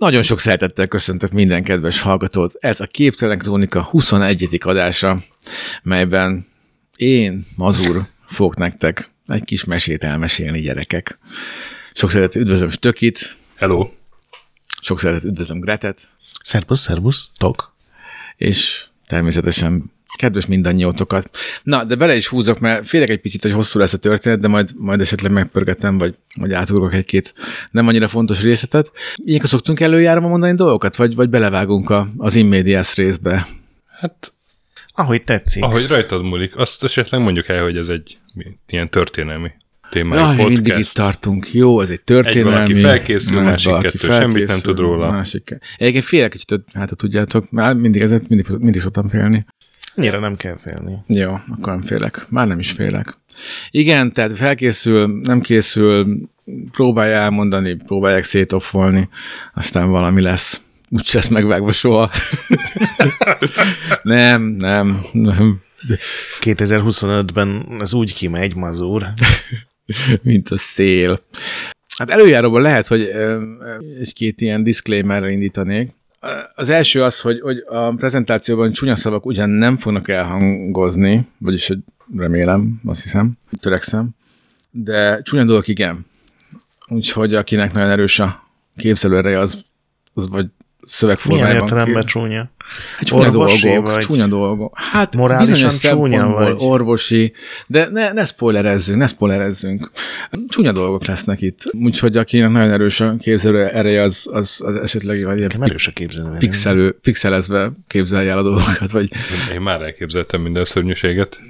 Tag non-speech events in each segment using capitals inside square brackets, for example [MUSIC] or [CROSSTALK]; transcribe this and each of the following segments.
Nagyon sok szeretettel köszöntök minden kedves hallgatót. Ez a Képtelen Krónika 21. adása, melyben én, Mazur, fogok nektek egy kis mesét elmesélni, gyerekek. Sok szeretet üdvözlöm Stökit. Hello. Sok szeretet üdvözlöm Gretet. Szerbusz, szerbusz, tok. És természetesen kedves mindannyiótokat. Na, de bele is húzok, mert félek egy picit, hogy hosszú lesz a történet, de majd, majd esetleg megpörgetem, vagy, vagy átugrok egy-két nem annyira fontos részletet. Ilyenkor szoktunk előjárva mondani dolgokat, vagy, vagy belevágunk a, az immédiás részbe? Hát, Ahogy tetszik. ahogy rajtad múlik, azt esetleg mondjuk el, hogy ez egy ilyen történelmi témájú Jaj, podcast. mindig itt tartunk. Jó, ez egy történelmi. valaki felkészül, Meg másik valaki kettő semmit nem tud róla. Másik Egyébként félek kicsit, hát ha tudjátok, már mindig, ezért mindig, mindig szoktam félni. Annyira nem kell félni. Jó, akkor nem félek. Már nem is félek. Igen, tehát felkészül, nem készül, próbálja elmondani, próbálják szétoffolni, aztán valami lesz. Úgy lesz megvágva soha. [LAUGHS] nem, nem, nem. 2025-ben ez úgy kimegy, mazur. [LAUGHS] mint a szél. Hát előjáróban lehet, hogy egy-két ilyen disclaimerre indítanék. Az első az, hogy, hogy a prezentációban csúnya szavak ugyan nem fognak elhangozni, vagyis hogy remélem, azt hiszem, törekszem, de csúnya dolgok igen. Úgyhogy akinek nagyon erős a képzelőereje, az, az vagy Milyen szövegformájában. értelemben csúnya? Hát csúnya Orvosi dolgok, vagy? csúnya dolgok. Hát Morálisan bizonyos csúnya vagy? orvosi, de ne, ne spoilerezzünk, ne spoilerezzünk. Csúnya dolgok lesznek itt. Úgyhogy akinek nagyon erős a képzelő ereje, az, az, az esetleg vagy ilyen erős a képzelő. pixelő, pixelezve képzelje el a dolgokat. Vagy... Én már elképzeltem minden szörnyűséget.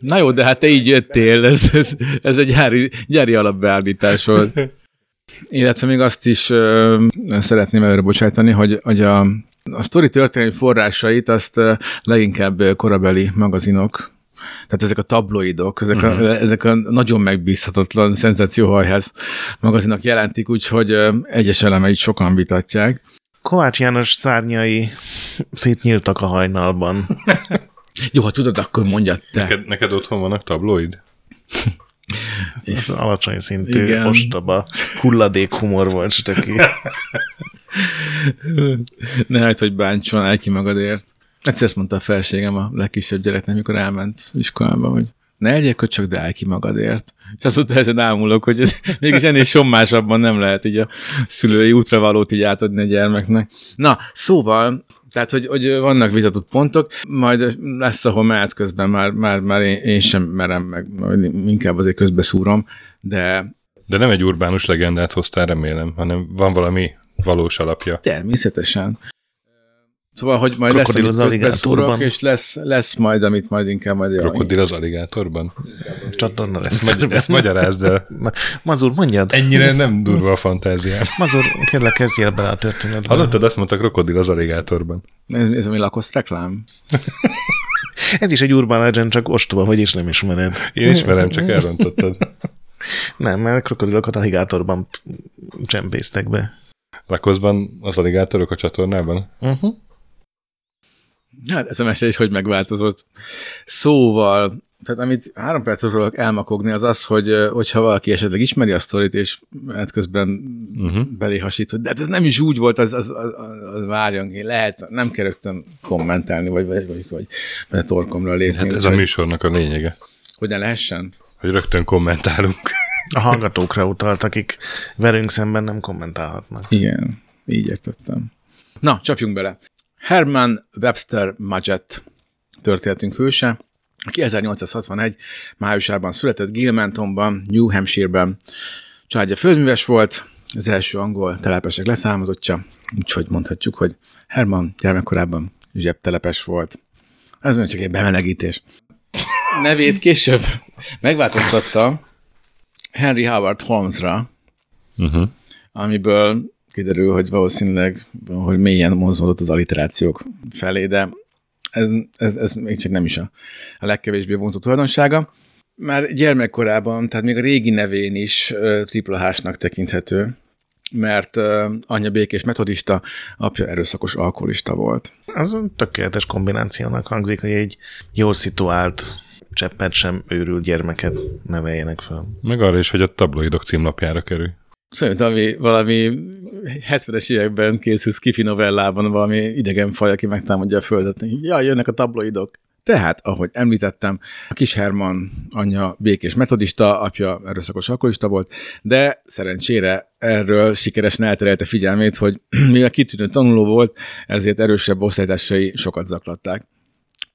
Na jó, de hát te így jöttél, ez, ez, ez egy gyári, gyári alapbeállítás volt. [LAUGHS] Illetve még azt is ö, szeretném előre bocsájtani, hogy, hogy a, a sztori történelmi forrásait azt ö, leginkább korabeli magazinok, tehát ezek a tabloidok, ezek, uh-huh. a, ezek a nagyon megbízhatatlan szenzációhajház magazinok jelentik, úgyhogy ö, egyes elemeit sokan vitatják. Kovács János szárnyai szétnyíltak a hajnalban. [LAUGHS] Jó, ha tudod, akkor mondjad te. Neked, neked otthon vannak tabloid? [LAUGHS] Az alacsony szintű, Igen. ostoba, hulladék humor volt stöki. [LAUGHS] ne hagyd, hogy bántson, állj ki magadért. Egyszer ezt mondta a felségem a legkisebb gyereknek, amikor elment iskolába, hogy ne legyél csak, de állj ki magadért. És azóta ezen ámulok, hogy ez [LAUGHS] mégis ennél sommásabban nem lehet így a szülői útravalót így átadni a gyermeknek. Na, szóval, tehát, hogy, hogy vannak vitatott pontok, majd lesz, ahol mehet közben már, már, már én, én sem merem meg, inkább azért közbeszúrom, de De nem egy urbánus legendát hoztál, remélem, hanem van valami valós alapja. Természetesen. Szóval, hogy majd lesz, Krokodil amit az közbeszúrok, és lesz, lesz majd, amit majd inkább majd... Krokodil az aligátorban? Csatorna lesz. Ezt, ezt magyarázd el. Ma- Mazur, mondjad. Ennyire nem durva a fantáziám. Mazur, kérlek, kezdjél bele a történetbe. Hallottad, azt mondta krokodil az aligátorban. Ez, ez ami lakoszt reklám? [LAUGHS] Ez is egy urban legend, csak ostoba vagy, és nem ismered. Én ismerem, csak elrontottad. [LAUGHS] Nem, mert krokodilokat aligátorban csempésztek be. Lakoszban az aligátorok a csatornában? Uh-huh. Hát ez a mese is hogy megváltozott. Szóval, tehát amit három percet fogok elmakogni, az az, hogy hogyha valaki esetleg ismeri a sztorit, és hát közben Uh-huh. belé hasít, hogy de hát ez nem is úgy volt, az, az, az, az várjon, én lehet, nem kell rögtön kommentálni, vagy, vagy, vagy, vagy, vagy a torkomra lépni. Hát ez a úgyhogy- műsornak a lényege, Hogy ne lehessen? hogy rögtön kommentálunk. A hallgatókra utalt, akik velünk szemben nem kommentálhatnak. Igen, így értettem. Na, csapjunk bele. Herman Webster Maget történetünk hőse, aki 1861 májusában született Gilmantonban, New Hampshire-ben. Családja földműves volt, az első angol telepesek leszármazottja, úgyhogy mondhatjuk, hogy Herman gyermekkorában zsebtelepes volt. Ez még csak egy bemelegítés. Nevét később megváltoztatta Henry Howard Holmesra, Uh-huh. amiből kiderül, hogy valószínűleg hogy mélyen mozgódott az alliterációk felé, de ez, ez, ez még csak nem is a, a legkevésbé vonzó tulajdonsága. Már gyermekkorában, tehát még a régi nevén is ö, tripla H-nak tekinthető, mert ö, anyja békés metodista, apja erőszakos alkoholista volt. Az tökéletes kombinációnak hangzik, hogy egy jól szituált, cseppet sem őrült gyermeket neveljenek fel. Meg arra is, hogy a tabloidok címlapjára kerül. Szerintem ami valami 70-es években készült skifi novellában valami idegen faj, aki megtámadja a földet. Ja, jönnek a tabloidok. Tehát, ahogy említettem, a kis Herman anyja békés metodista, apja erőszakos alkoholista volt, de szerencsére erről sikeresen elterelte figyelmét, hogy [CLEARS THROAT] mivel kitűnő tanuló volt, ezért erősebb osztálytársai sokat zaklatták.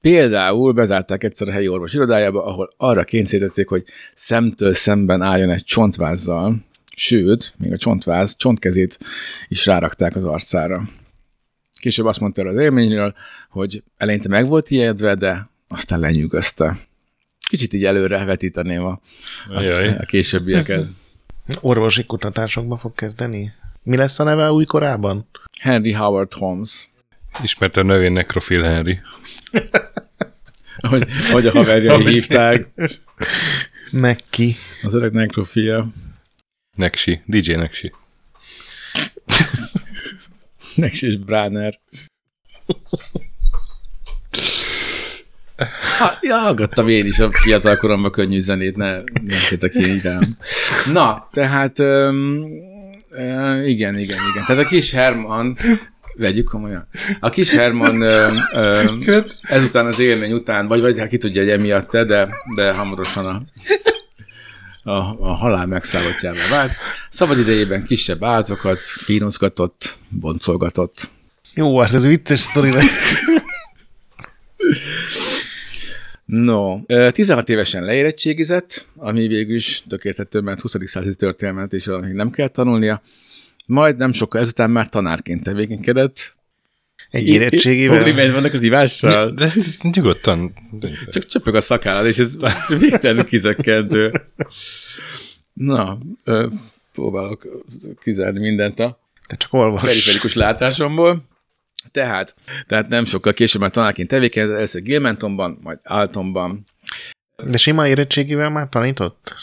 Például bezárták egyszer a helyi orvos irodájába, ahol arra kényszerítették, hogy szemtől szemben álljon egy csontvázzal, sőt, még a csontváz csontkezét is rárakták az arcára. Később azt mondta el az élményről, hogy eleinte meg volt ijedve, de aztán lenyűgözte. Kicsit így előre vetíteném a, Ajaj. a későbbieket. [LAUGHS] Orvosi kutatásokba fog kezdeni? Mi lesz a neve újkorában? Henry Howard Holmes. Ismerte a nevén Necrofil Henry. [LAUGHS] Hogy, hogy a haverjai hívták. Neki. Az öreg nekrofia. Neksi. DJ Neksi. [LAUGHS] Nex és Bráner. Ha, ja, hallgattam én is a fiatal koromban könnyű zenét, ne nézzetek én rám. Na, tehát um, uh, igen, igen, igen. Tehát a kis Herman, vegyük komolyan, a kis Herman um, um, ezután az élmény után, vagy, vagy hát ki tudja, hogy emiatt te, de, de hamarosan a, a, a halál megszállottjává vált. Szabad idejében kisebb állatokat kínoszgatott, boncolgatott. Jó, hát ez vicces sztori lesz. [LAUGHS] No, ö, 16 évesen leérettségizett, ami végül is tökéletető, mert 20. századi történelmet is valamit nem kell tanulnia. Majd nem sokkal ezután már tanárként tevékenykedett. Egy érettségével? Problémáid vannak az ivással? De nyugodtan. Csak csöpög a szakállad, és ez [LAUGHS] végtelenül kizökkentő. Na, ö, próbálok kizárni mindent a Te csak olvas. periferikus látásomból. Tehát, tehát nem sokkal később már tanárként tevékenykedett, először Gilmantonban, majd Altonban. De sima érettségével már tanított?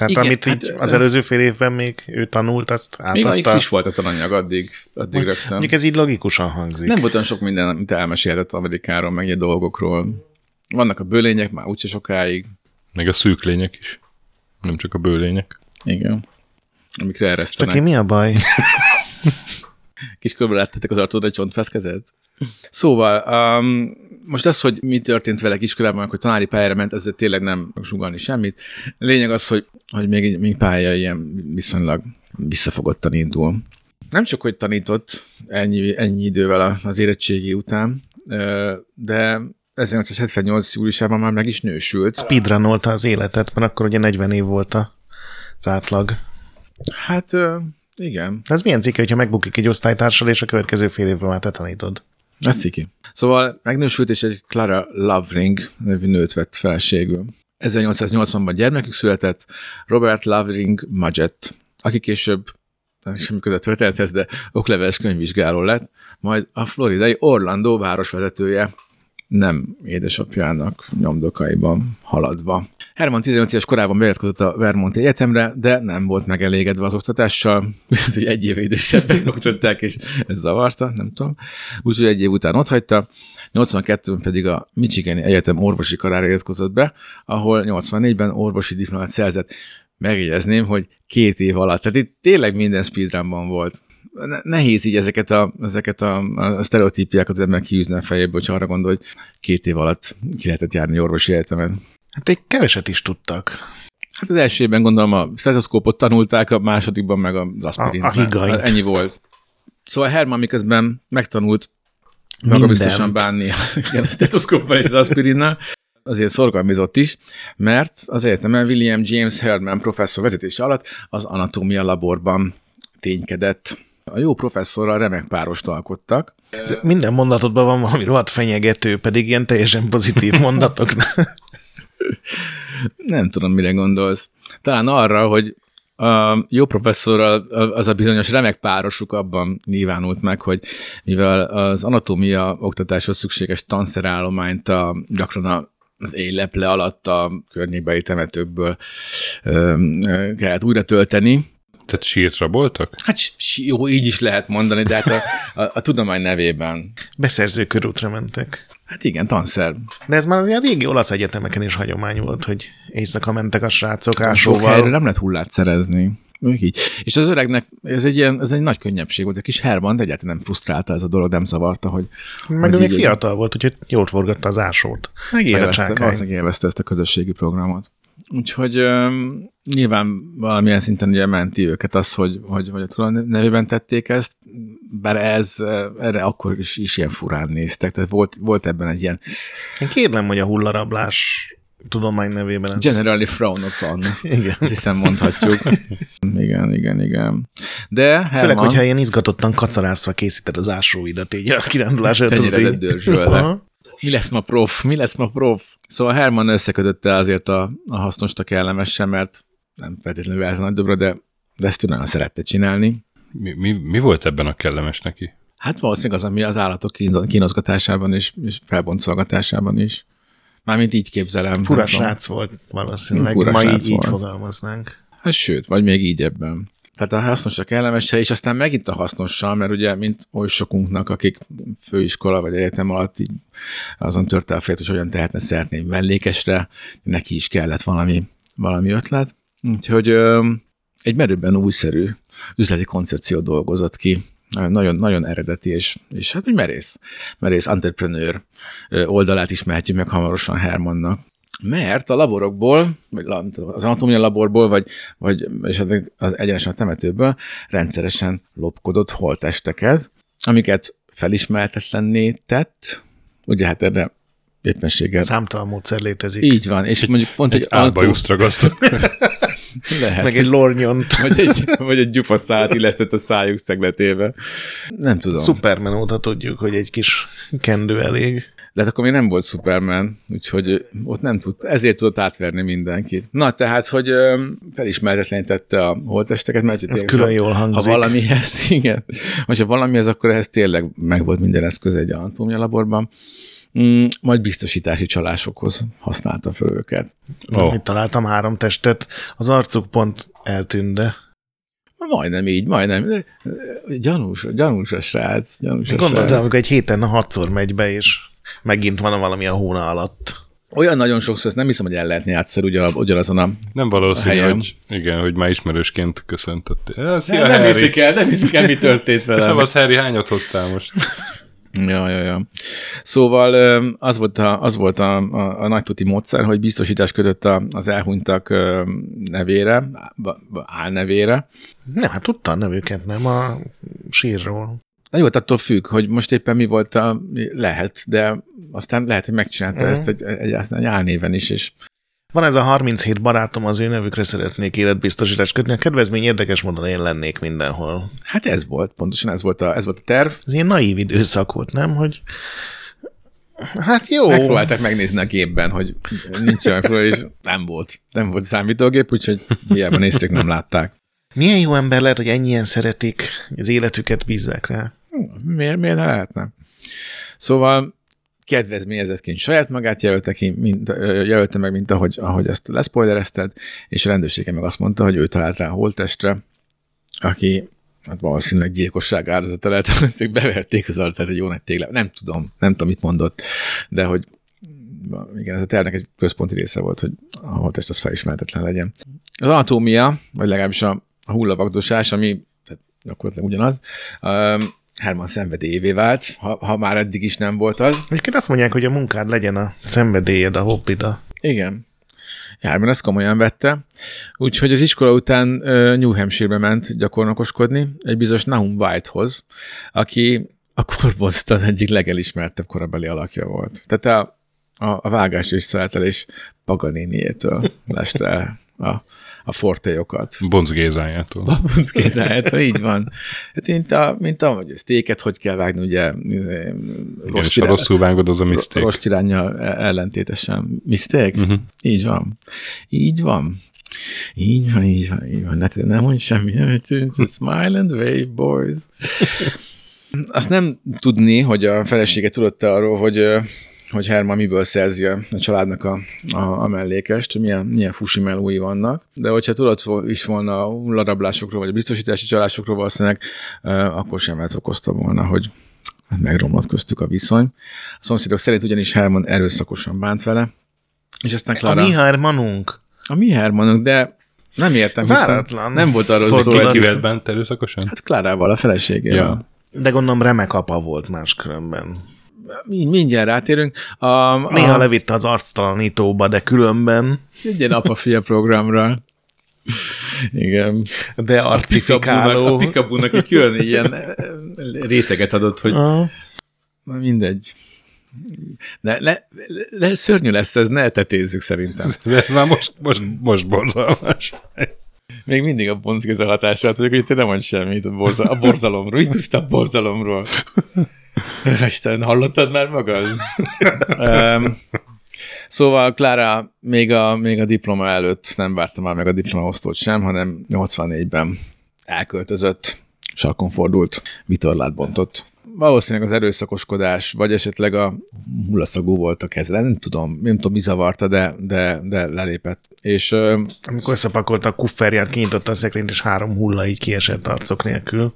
Tehát Igen, amit hát, így az ö- előző fél évben még ő tanult, azt Még annyi átadta. friss volt a tananyag addig, addig rögtön. Mondjuk ez így logikusan hangzik. Nem volt olyan sok minden, amit elmesélhetett Amerikáról, meg ilyen dolgokról. Vannak a bőlények már úgyse sokáig. Meg a szűk lények is. Nem csak a bőlények. Igen. Amikre Aki eresztenek. mi a baj? [LAUGHS] Kiskörben láttátok az arcodra egy csontfeszkezet? Szóval, um, most az, hogy mi történt vele kiskorában, hogy tanári pályára ment, ezzel tényleg nem sugalni semmit. Lényeg az, hogy, hogy még, még pálya ilyen viszonylag visszafogottan indul. Nem csak, hogy tanított ennyi, ennyi idővel az érettségi után, de 1878. júliusában már meg is nősült. Speedrunolta az életet, mert akkor ugye 40 év volt az átlag. Hát igen, ez milyen cikke, hogyha megbukik egy osztálytársal, és a következő fél évben már te tanítod? Ez ciki. Szóval megnősült, és egy Clara Lovering nevű nőt vett feleségül. 1880-ban gyermekük született, Robert Lovering Maget, aki később nem semmi között történethez, de okleveles könyvvizsgáló lett, majd a floridai Orlando városvezetője, nem édesapjának nyomdokaiban haladva. Herman 18 éves korában beiratkozott a Vermonti Egyetemre, de nem volt megelégedve az oktatással, [LAUGHS] hogy egy év idősebbek oktatták, és ez zavarta, nem tudom. Úgyhogy egy év után otthagyta, 82-ben pedig a Michigani Egyetem orvosi karára iratkozott be, ahol 84-ben orvosi diplomát szerzett. Megjegyezném, hogy két év alatt. Tehát itt tényleg minden speedrunban volt. Ne- Nehéz így ezeket a, ezeket a, a sztereotípiákat az ember kiűzni a fejéből, hogyha arra gondol, hogy két év alatt ki lehetett járni orvosi egyetemen. Hát egy keveset is tudtak. Hát az első évben gondolom a stetoszkópot tanulták, a másodikban meg az aspirin. A- a higanyt. Ennyi volt. Szóval Herman miközben megtanult Mindent. magabiztosan bánni igen, a stetoszkóppal és az aspirinnal, azért szorgalmizott is, mert az egyetemen William James Herdman professzor vezetése alatt az anatómia laborban ténykedett. A jó professzorral remek párost alkottak, Ez Minden mondatodban van valami rohadt fenyegető, pedig ilyen teljesen pozitív mondatok. [LAUGHS] Nem tudom, mire gondolsz. Talán arra, hogy a jó professzorral az a bizonyos remek párosuk abban nyilvánult meg, hogy mivel az anatómia oktatáshoz szükséges tanszerállományt a, gyakran a, az éjleple alatt a környékbeli temetőkből ö, ö, kellett újra tölteni. Tehát sírt raboltak? Hát jó, így is lehet mondani, de hát a, a, a tudomány nevében. Beszerző körútra mentek. Hát igen, tanszer. De ez már az ilyen régi olasz egyetemeken is hagyomány volt, hogy éjszaka mentek a srácok Sok helyre ásóval. nem lehet hullát szerezni. Így. És az öregnek ez egy, ilyen, ez egy nagy könnyebbség volt. A kis Herman de egyáltalán nem frusztrálta ez a dolog, nem zavarta, hogy Meg hogy még így- fiatal volt, úgyhogy jót forgatta az ásót. megélvezte, csákány. valószínűleg élvezte ezt a közösségi programot. Úgyhogy um, nyilván valamilyen szinten ugye menti őket az, hogy, hogy, hogy a nevében tették ezt, bár ez erre akkor is, is ilyen furán néztek, tehát volt, volt ebben egy ilyen Én kérlem, hogy a hullarablás tudomány nevében ez... generally frown upon, [LAUGHS] Igen. azt hiszem mondhatjuk. igen, igen, igen. De Főleg, Herman hogyha ilyen izgatottan kacarászva készíted az ásóidat így a kirándulás előtt. tenyeredet így- dörzsölve. Mi lesz ma prof? Mi lesz ma prof? Szóval Herman összekötötte azért a, a hasznost a kellemesen, mert nem feltétlenül állt a nagy dobra, de, de ezt ő nagyon szerette csinálni. Mi, mi, mi volt ebben a kellemes neki? Hát valószínűleg az, ami az állatok kín- kínozgatásában és, és felboncolgatásában is. Mármint így képzelem. Fura srác volt valószínűleg. Fura Ma így, így volt. fogalmaznánk. Hát sőt, vagy még így ebben. Tehát a hasznos a kellemes, és aztán megint a hasznossal, mert ugye, mint oly sokunknak, akik főiskola vagy egyetem alatt így azon törte a fejét, hogy hogyan tehetne szert egy mellékesre, neki is kellett valami, valami ötlet. Úgyhogy ö, egy merőben újszerű üzleti koncepció dolgozott ki, nagyon, nagyon eredeti, és, és hát úgy merész, merész entrepreneur ö, oldalát ismerhetjük meg hamarosan Hermannak. Mert a laborokból, vagy az anatómia laborból, vagy, vagy esetleg az egyenesen a temetőből rendszeresen lopkodott holtesteket, amiket felismerhetetlenné tett, ugye hát erre éppenséggel Számtalan módszer létezik. így van, és mondjuk pont egy, Egy ragasztott. [LAUGHS] lehet, Meg egy lornyont. [LAUGHS] vagy egy, vagy egy gyufaszát illesztett a szájuk szegletébe. Nem tudom. Superman óta tudjuk, hogy egy kis kendő elég. De hát akkor még nem volt Superman, úgyhogy ott nem tud, ezért tudott átverni mindenkit. Na, tehát, hogy felismerhetetlenítette a holtesteket, mert Ez külön ha- jól ha hangzik. valamihez, [LAUGHS] igen, vagy ha valamihez, akkor ehhez tényleg megvolt minden eszköz egy anatómia laborban. Mm, majd biztosítási csalásokhoz használta fel őket. Oh. Itt találtam három testet, az arcuk pont eltűnt, de Majdnem így, majdnem. De, Gyanús, gyanús a srác, gyanús a gondoltam, srác. amikor egy héten hatszor megy be, és megint van valami a hóna alatt. Olyan nagyon sokszor, ezt nem hiszem, hogy el lehetne játszani ugyan, ugyanazon a... Nem valószínű, Helyem. hogy, igen, hogy már ismerősként köszöntött. Ja, Szia, nem, nem hiszik el, nem hiszik el, mi történt [LAUGHS] vele. Szevasz, Harry, hányat hoztál most? Ja, ja, ja. Szóval az volt a, az volt a, a, a nagy tuti módszer, hogy biztosítás kötött a, az elhunytak nevére, álnevére. Nem, hát tudta a nevüket, nem a sírról. Na jó, hát attól függ, hogy most éppen mi volt a, lehet, de aztán lehet, hogy megcsinálta Mhm. ezt egy, egy, egy, egy álnéven is, és Van ez a 37 barátom, az ő nevükre szeretnék életbiztosítást kötni. A kedvezmény érdekes módon én lennék mindenhol. hát ez volt, pontosan ez volt a, ez volt a terv. Ez ilyen naív időszak volt, nem? Hogy Hát jó. Megpróbálták megnézni a gépben, hogy nincs olyan fura, és nem volt. Nem volt számítógép, úgyhogy hiába nézték, nem látták. Milyen jó ember lehet, hogy ennyien szeretik, az életüket bízzák rá. Miért, miért ne lehetne? Szóval kedvezményezetként saját magát jelölte, ki, mint, jelölte meg, mint ahogy, ahogy ezt leszpoilerezted, és a rendőrsége meg azt mondta, hogy ő talált rá a holttestre, aki hát valószínűleg gyilkosság áldozata lehet, [LAUGHS] hogy beverték az arcát egy jó nagy téglá. Nem tudom, nem tudom, mit mondott, de hogy igen, ez a tervnek egy központi része volt, hogy a holttest az felismerhetetlen legyen. Az anatómia, vagy legalábbis a, a hullavagdosás, ami tehát gyakorlatilag ugyanaz, um, Herman szenvedélyévé vált, ha, ha már eddig is nem volt az. Egyébként azt mondják, hogy a munkád legyen a szenvedélyed, a hobbid, Igen. Herman ezt komolyan vette. Úgyhogy az iskola után New Hampshire-be ment gyakornokoskodni egy bizonyos Nahum Whitehoz, aki a Corboston egyik legelismertebb korabeli alakja volt. Tehát a, a, a vágás és szeretelés Paganiniétől leste a, a fortéjokat. Bonc Gézájától. Babunc kézájától, így van. Hát mint, a, mint a, hogy sztéket hogy kell vágni, ugye Igen, rossz, ha irány, rosszul vágod, az a mistake. rossz irányjal ellentétesen. Mistake? Mhm. Így van. Így van. Így van, így van, így van. Ne, nem mondj semmi. smile and wave, boys. Azt nem tudni, hogy a felesége tudott arról, hogy, hogy Herman miből szerzi a a családnak a, a, a mellékest, milyen, milyen fusi melói vannak, de hogyha tudott is volna a hullarablásokról, vagy a biztosítási csalásokról valószínűleg, akkor sem ez okozta volna, hogy megromlott köztük a viszony. A szomszédok szerint ugyanis Herman erőszakosan bánt vele, és aztán a Clara... mi Hermanunk. A mi Hermanunk, de Nem értem, Váratlan. nem volt arról szó, hogy... Kivel bent erőszakosan? Hát Klárával, a feleségével. Ja. De gondolom remek apa volt máskülönben. Mind- Mindjárt rátérünk. A, a, Néha levitte az arctalanítóba, de különben, Egy ilyen apa-fia programra. Igen. de A arcifikáló. Pikabúnak egy külön ilyen eh, réteget adott, hogy Ah. na mindegy. Ne, ne, le, szörnyű lesz ez, ne tetézzük szerintem. Ez már most, most, most borzalmas. Még mindig a bonckéze hatását vagyok, hogy te nem mondsz semmit a, borza, a borzalomról. Itt a borzalomról. [LAUGHS] Isten, hallottad már magad? [LAUGHS] um, szóval Klára még a, még a diploma előtt nem várta már meg a diplomaosztót sem, hanem 84-ben elköltözött, sarkon fordult, vitorlát bontott. Valószínűleg az erőszakoskodás, vagy esetleg a hullaszagú volt a kezele, nem tudom, nem tudom, mi zavarta, de, de, de lelépett. És Amikor összepakolta a kufferját, kinyitotta a szekrényt, és három hulla így kiesett arcok nélkül.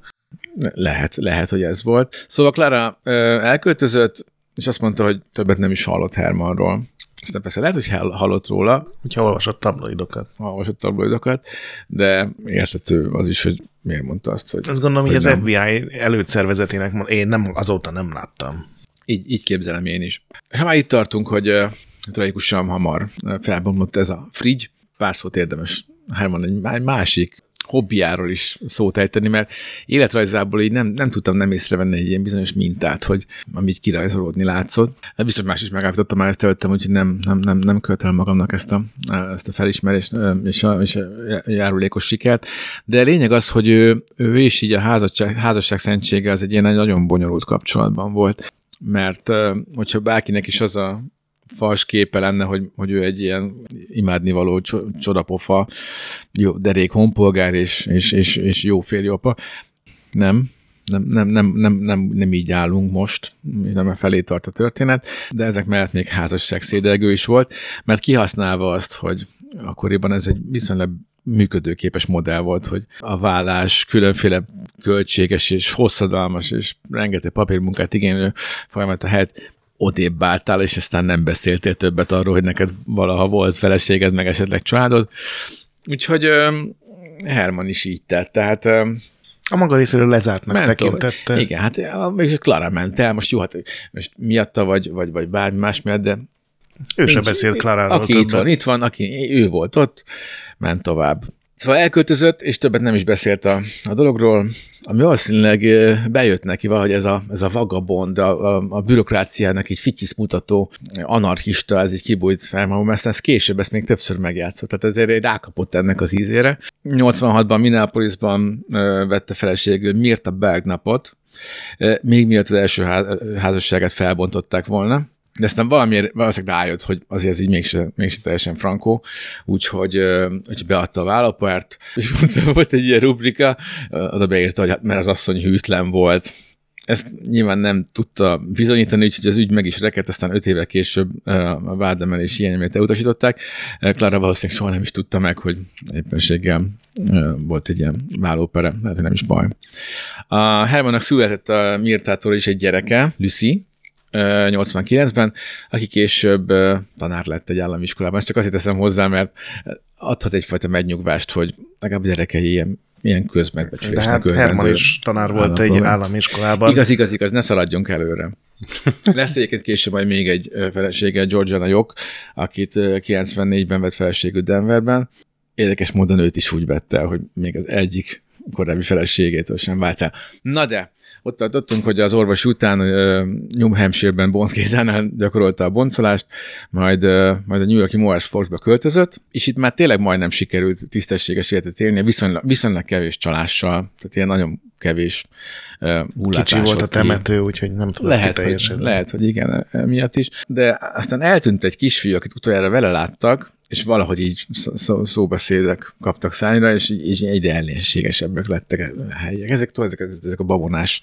Lehet, lehet, hogy ez volt. Szóval Clara elköltözött, és azt mondta, hogy többet nem is hallott Hermanról. Aztán persze lehet, hogy hall- hallott róla, Hogyha olvasott tabloidokat. olvasott tabloidokat, de értető az is, hogy miért mondta azt, hogy Azt gondolom, hogy Hogy az nem. FBI előszervezetének mond, én nem, azóta nem láttam. így, így képzelem én is. Ha már itt tartunk, hogy ö, tragikusan hamar felbomlott ez a frigy, pár szót érdemes Herman egy má- másik hobbiáról is szót ejteni, mert életrajzából így nem, nem tudtam nem észrevenni egy ilyen bizonyos mintát, hogy ami így kirajzolódni látszott. Hát biztos más is megállapította már ezt előttem, úgyhogy nem, nem, nem, nem követelem magamnak ezt a, ezt a felismerést és a, és a járulékos sikert. De lényeg az, hogy ő, ő is így a házasság, házasság szentsége az egy ilyen nagyon bonyolult kapcsolatban volt, mert hogyha bárkinek is az a fals képe lenne, hogy, hogy ő egy ilyen imádnivaló cso- csodapofa, jó, derék honpolgár és, és, és, és jó férjapa. Nem, nem, nem, nem, nem, nem, nem így állunk most, nem a felé tart a történet, de ezek mellett még házasság szédelgő is volt, mert kihasználva azt, hogy akkoriban ez egy viszonylag működőképes modell volt, hogy a vállás különféle költséges és hosszadalmas és rengeteg papírmunkát igénylő folyamat a helyet odébb álltál, és aztán nem beszéltél többet arról, hogy neked valaha volt feleséged, meg esetleg családod. Úgyhogy Herman is így tett, tehát A maga részéről lezártnak ment tekintette. Igen, hát mégis Clara ment el, most jó, hát most miatta, vagy, vagy, vagy bármi más miatt, de Ő sem beszélt Klaráról Aki itt van, többet. itt van, aki ő volt ott, ment tovább. Szóval elköltözött, és többet nem is beszélt a, a dologról, ami valószínűleg bejött neki valahogy ez a, ez a vagabond, a, a, a bürokráciának egy fityisz mutató anarchista, ez így kibújt fel magam, ezt, ezt később ezt még többször megjátszott, tehát ezért rákapott ennek az ízére. 86-ban Minneapolisban vette feleségül Mirta Belgnapot, ö, még miatt az első há- házasságát felbontották volna, de aztán valamiért valószínűleg rájött, hogy azért ez így mégse, mégse teljesen frankó, úgyhogy, ö, úgyhogy beadta a vállapárt, és mondta, volt egy ilyen rubrika, oda beírta, hogy hát, mert az asszony hűtlen volt. Ezt nyilván nem tudta bizonyítani, úgyhogy az ügy meg is rekedt, aztán öt évvel később a vádemelés miatt elutasították. Ö, Clara valószínűleg soha nem is tudta meg, hogy éppenséggel volt egy ilyen vállópere, lehet, hogy nem is baj. A Hermannak született a Mirtától is egy gyereke, Lucy, 89-ben, aki később tanár lett egy állami iskolában. Ezt csak azért teszem hozzá, mert adhat egyfajta megnyugvást, hogy legalább a gyerekei ilyen, ilyen De közmegbecsülésnek hát örvendő Herman is tanár volt egy állami iskolában. Igaz, igaz, igaz, ne szaladjunk előre. [LAUGHS] Lesz egyébként később majd még egy felesége, Georgiana Jock, akit ö, 94-ben vett feleségül Denverben. Érdekes módon őt is úgy vette hogy még az egyik korábbi feleségétől sem vált el. Na de, ott tartottunk, hogy az orvos után New Hampshire-ben Bonszkézánál gyakorolta a boncolást, majd, majd a New Yorki Morris Forkba költözött, és itt már tényleg majdnem sikerült tisztességes életet élni, viszonylag, viszonylag kevés csalással, tehát ilyen nagyon kevés uh, Kicsi volt a temető, úgyhogy nem tudott lehet, hogy, lehet, hogy igen, miatt is. De aztán eltűnt egy kisfiú, akit utoljára vele láttak, és valahogy így szó, szó, szóbeszédek kaptak szállra, és így, így egyre ellenségesebbek lettek a helyiek. Ezek, ezek, ezek a babonás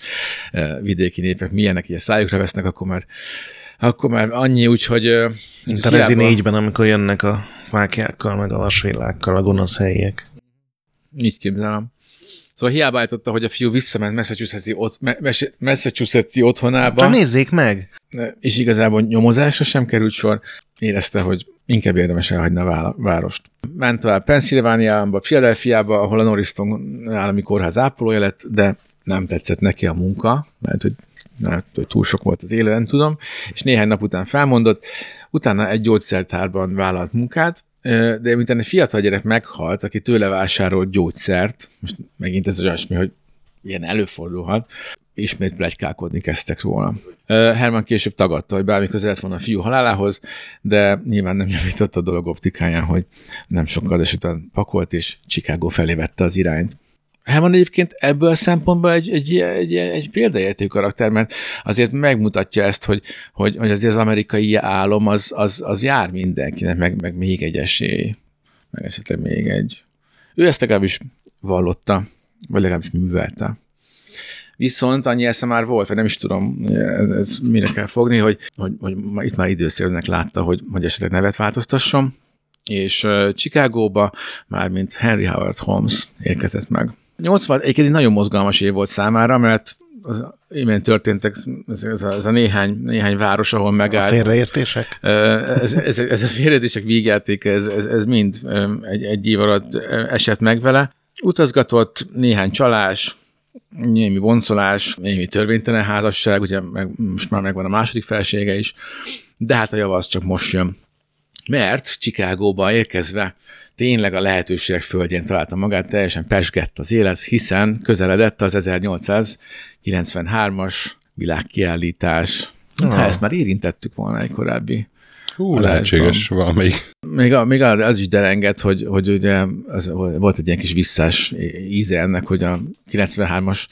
eh, vidéki népek milyenek, így a szájukra vesznek, akkor már, akkor már annyi, úgyhogy... Mint a Rezi 4-ben, amikor jönnek a mákjákkal, meg a vasvillákkal a gonosz helyiek. Így képzelem. Szóval hiába állította, hogy a fiú visszament Massachusetts-i, ot- Massachusetts-i otthonába. Csak nézzék meg! És igazából nyomozásra sem került sor. Érezte, hogy inkább érdemes elhagyni a várost. Ment tovább Pennsylvániába, Philadelphiába, ahol a Norriston állami kórház ápolója lett, de nem tetszett neki a munka, mert hogy, mert, hogy túl sok volt az élő, nem tudom, és néhány nap után felmondott, utána egy gyógyszertárban vállalt munkát, de miután egy fiatal gyerek meghalt, aki tőle vásárolt gyógyszert, most megint ez olyasmi, hogy ilyen előfordulhat, ismét plegykálkodni kezdtek róla. Herman később tagadta, hogy bármi közel lett volna a fiú halálához, de nyilván nem javított a dolog optikáján, hogy nem sokkal esetben pakolt, és Chicago felé vette az irányt. Herman egyébként ebből a szempontból egy, egy, egy, egy példaértékű karakter, mert azért megmutatja ezt, hogy, hogy, hogy azért az amerikai álom az, az, az jár mindenkinek, meg, meg még egy esély, meg esetleg még egy. Ő ezt legalábbis vallotta, vagy legalábbis művelte. Viszont annyi esze már volt, vagy nem is tudom, ez mire kell fogni, hogy, hogy, hogy itt már időszerűnek látta, hogy, hogy esetleg nevet változtasson, és Chicagóba már mint Henry Howard Holmes érkezett meg. 80 egyébként egy nagyon mozgalmas év volt számára, mert az imént történtek, ez, ez, a, ez a néhány, néhány város, ahol megállt. A félreértések? Ez, ez, ez a félreértések végjáték, ez, ez, ez mind egy, egy év alatt esett meg vele. Utazgatott néhány csalás, némi boncolás, némi törvénytelen házasság, ugye meg, most már megvan a második felsége is, de hát a java az csak most jön. Mert Csikágóba érkezve tényleg a lehetőségek földjén találta magát, teljesen pesgett az élet, hiszen közeledett az 1893-as világkiállítás. Ah. Ha ezt már érintettük volna egy korábbi Hú, lehetséges valamelyik. Még, a, még az is derengett, hogy, hogy ugye az, volt egy ilyen kis visszás íze ennek, hogy a 93-as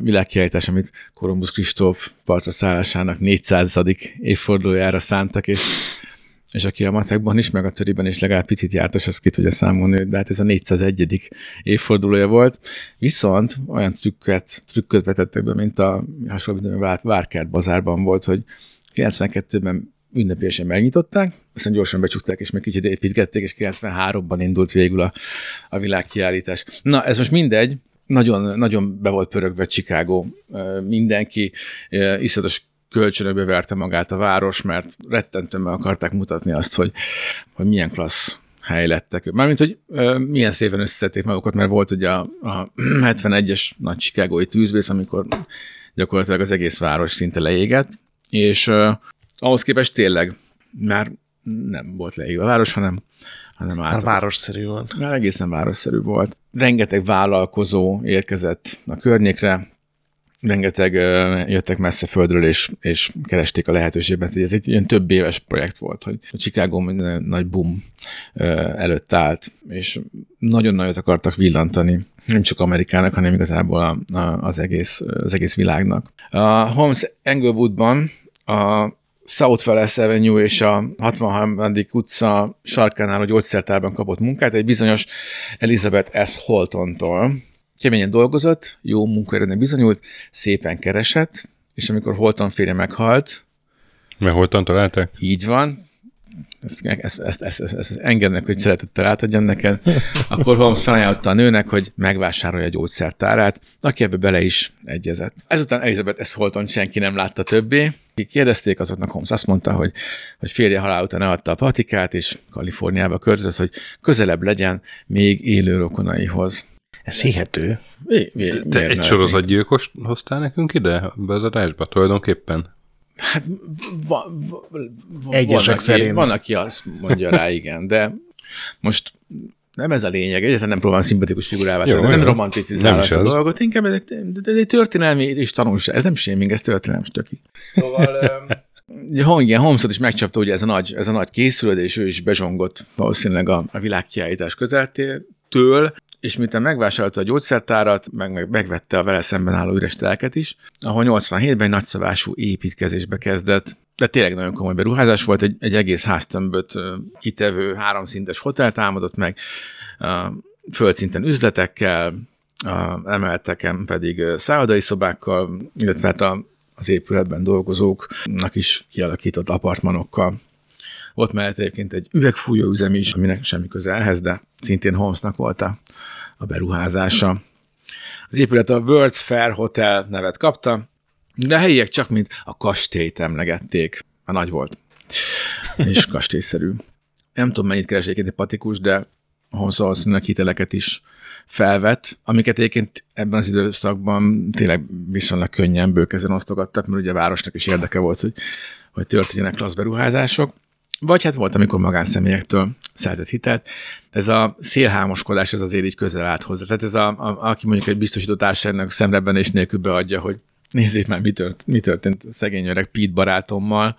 világkiállítás, amit Kolumbusz Kristóf partra szállásának 400. évfordulójára szántak, és és aki a matekban is, meg a töriben is legalább picit jártas, az ki tudja számolni, de hát ez a 401. évfordulója volt. Viszont olyan trükköt, trükköt vetettek be, mint a hasonló, Vár, Várkert bazárban volt, hogy 92-ben ünnepélyesen megnyitották, aztán gyorsan becsukták, és meg kicsit építgették, és 93-ban indult végül a, a világkiállítás. Na, ez most mindegy, nagyon, nagyon be volt pörögve Chicago. Mindenki iszatos kölcsönökbe verte magát a város, mert rettentően meg akarták mutatni azt, hogy, hogy milyen klassz hely lettek. Mármint, hogy ö, milyen szépen összeszedték magukat, mert volt ugye a, a [CLEARS THROAT] 71-es nagy Chicagói tűzvész, amikor gyakorlatilag az egész város szinte leégett, és ö, ahhoz képest tényleg már nem volt leégve a város, hanem, hanem Már városszerű volt. Már egészen városszerű volt. Rengeteg vállalkozó érkezett a környékre, rengeteg jöttek messze földről, és, és keresték a lehetőséget, ez egy ilyen több éves projekt volt, hogy a Chicago nagy boom előtt állt, és nagyon nagyot akartak villantani, nem csak Amerikának, hanem igazából az, egész, az egész világnak. A Holmes Englewoodban a South Wales Avenue és a 63. utca sarkánál a gyógyszertárban kapott munkát egy bizonyos Elizabeth S. Holtontól, keményen dolgozott, jó munkaerőnek bizonyult, szépen keresett, és amikor Holton férje meghalt, mert Holton találták? Így van, ezt, ezt, ezt, ezt, ezt, ezt engednek, hogy szeretettel átadjam neked, akkor Holmes felajánlotta a nőnek, hogy megvásárolja a gyógyszertárát, aki ebbe bele is egyezett. Ezután Elizabeth ezt Holton senki nem látta többé. Akik kérdezték, azoknak Holmes azt mondta, hogy, hogy férje halál után eladta a patikát, és Kaliforniába költözött, hogy közelebb legyen még élő rokonaihoz. Ez hihető. Mi, mi, Te egy sorozatgyilkos hoztál nekünk ide, be az adásba tulajdonképpen? Hát va, va, va, Egyesek van, szerint. Aki, van, aki azt mondja rá, igen, de most nem ez a lényeg, egyáltalán nem próbálom szimpatikus figurává tenni, nem romanticizálni ezt a dolgot, inkább ez egy, ez egy történelmi és tanulság, ez nem shaming, ez történelmi stöki. Szóval... um, igen, Holmesot is megcsapta ugye ez a nagy, ez a nagy készülődés, ő is bezsongott valószínűleg a, a világkiállítás közeltől, és miután megvásárolta a gyógyszertárat, meg, meg megvette a vele szemben álló üres telket is, ahol 87-ben egy nagyszabású építkezésbe kezdett, de tényleg nagyon komoly beruházás volt, egy, egy egész háztömböt kitevő háromszintes hotel támadott meg, földszinten üzletekkel, emelteken pedig szállodai szobákkal, illetve hát a, az épületben dolgozóknak is kialakított apartmanokkal. Volt mellett egyébként egy üvegfújó üzem is, aminek semmi köze ehhez, de szintén Holmesnak volt a, a beruházása. Az épület a World's Fair Hotel nevet kapta, de a helyiek csak mint a kastélyt emlegették. A nagy volt. És kastélyszerű. Nem tudom, mennyit keres egy patikus, de ahhoz valószínűleg hiteleket is felvett, amiket egyébként ebben az időszakban tényleg viszonylag könnyen bőkezően osztogattak, mert ugye a városnak is érdeke volt, hogy, hogy történjenek klassz beruházások. Vagy hát volt, amikor magánszemélyektől szerzett hitelt. Ez a szélhámoskodás ez azért így közel állt hozzá. Tehát ez a, a aki mondjuk egy biztosító társaságnak szemreben és nélkül beadja, hogy nézzék már, mi, tört, mi történt szegény öreg Pete barátommal.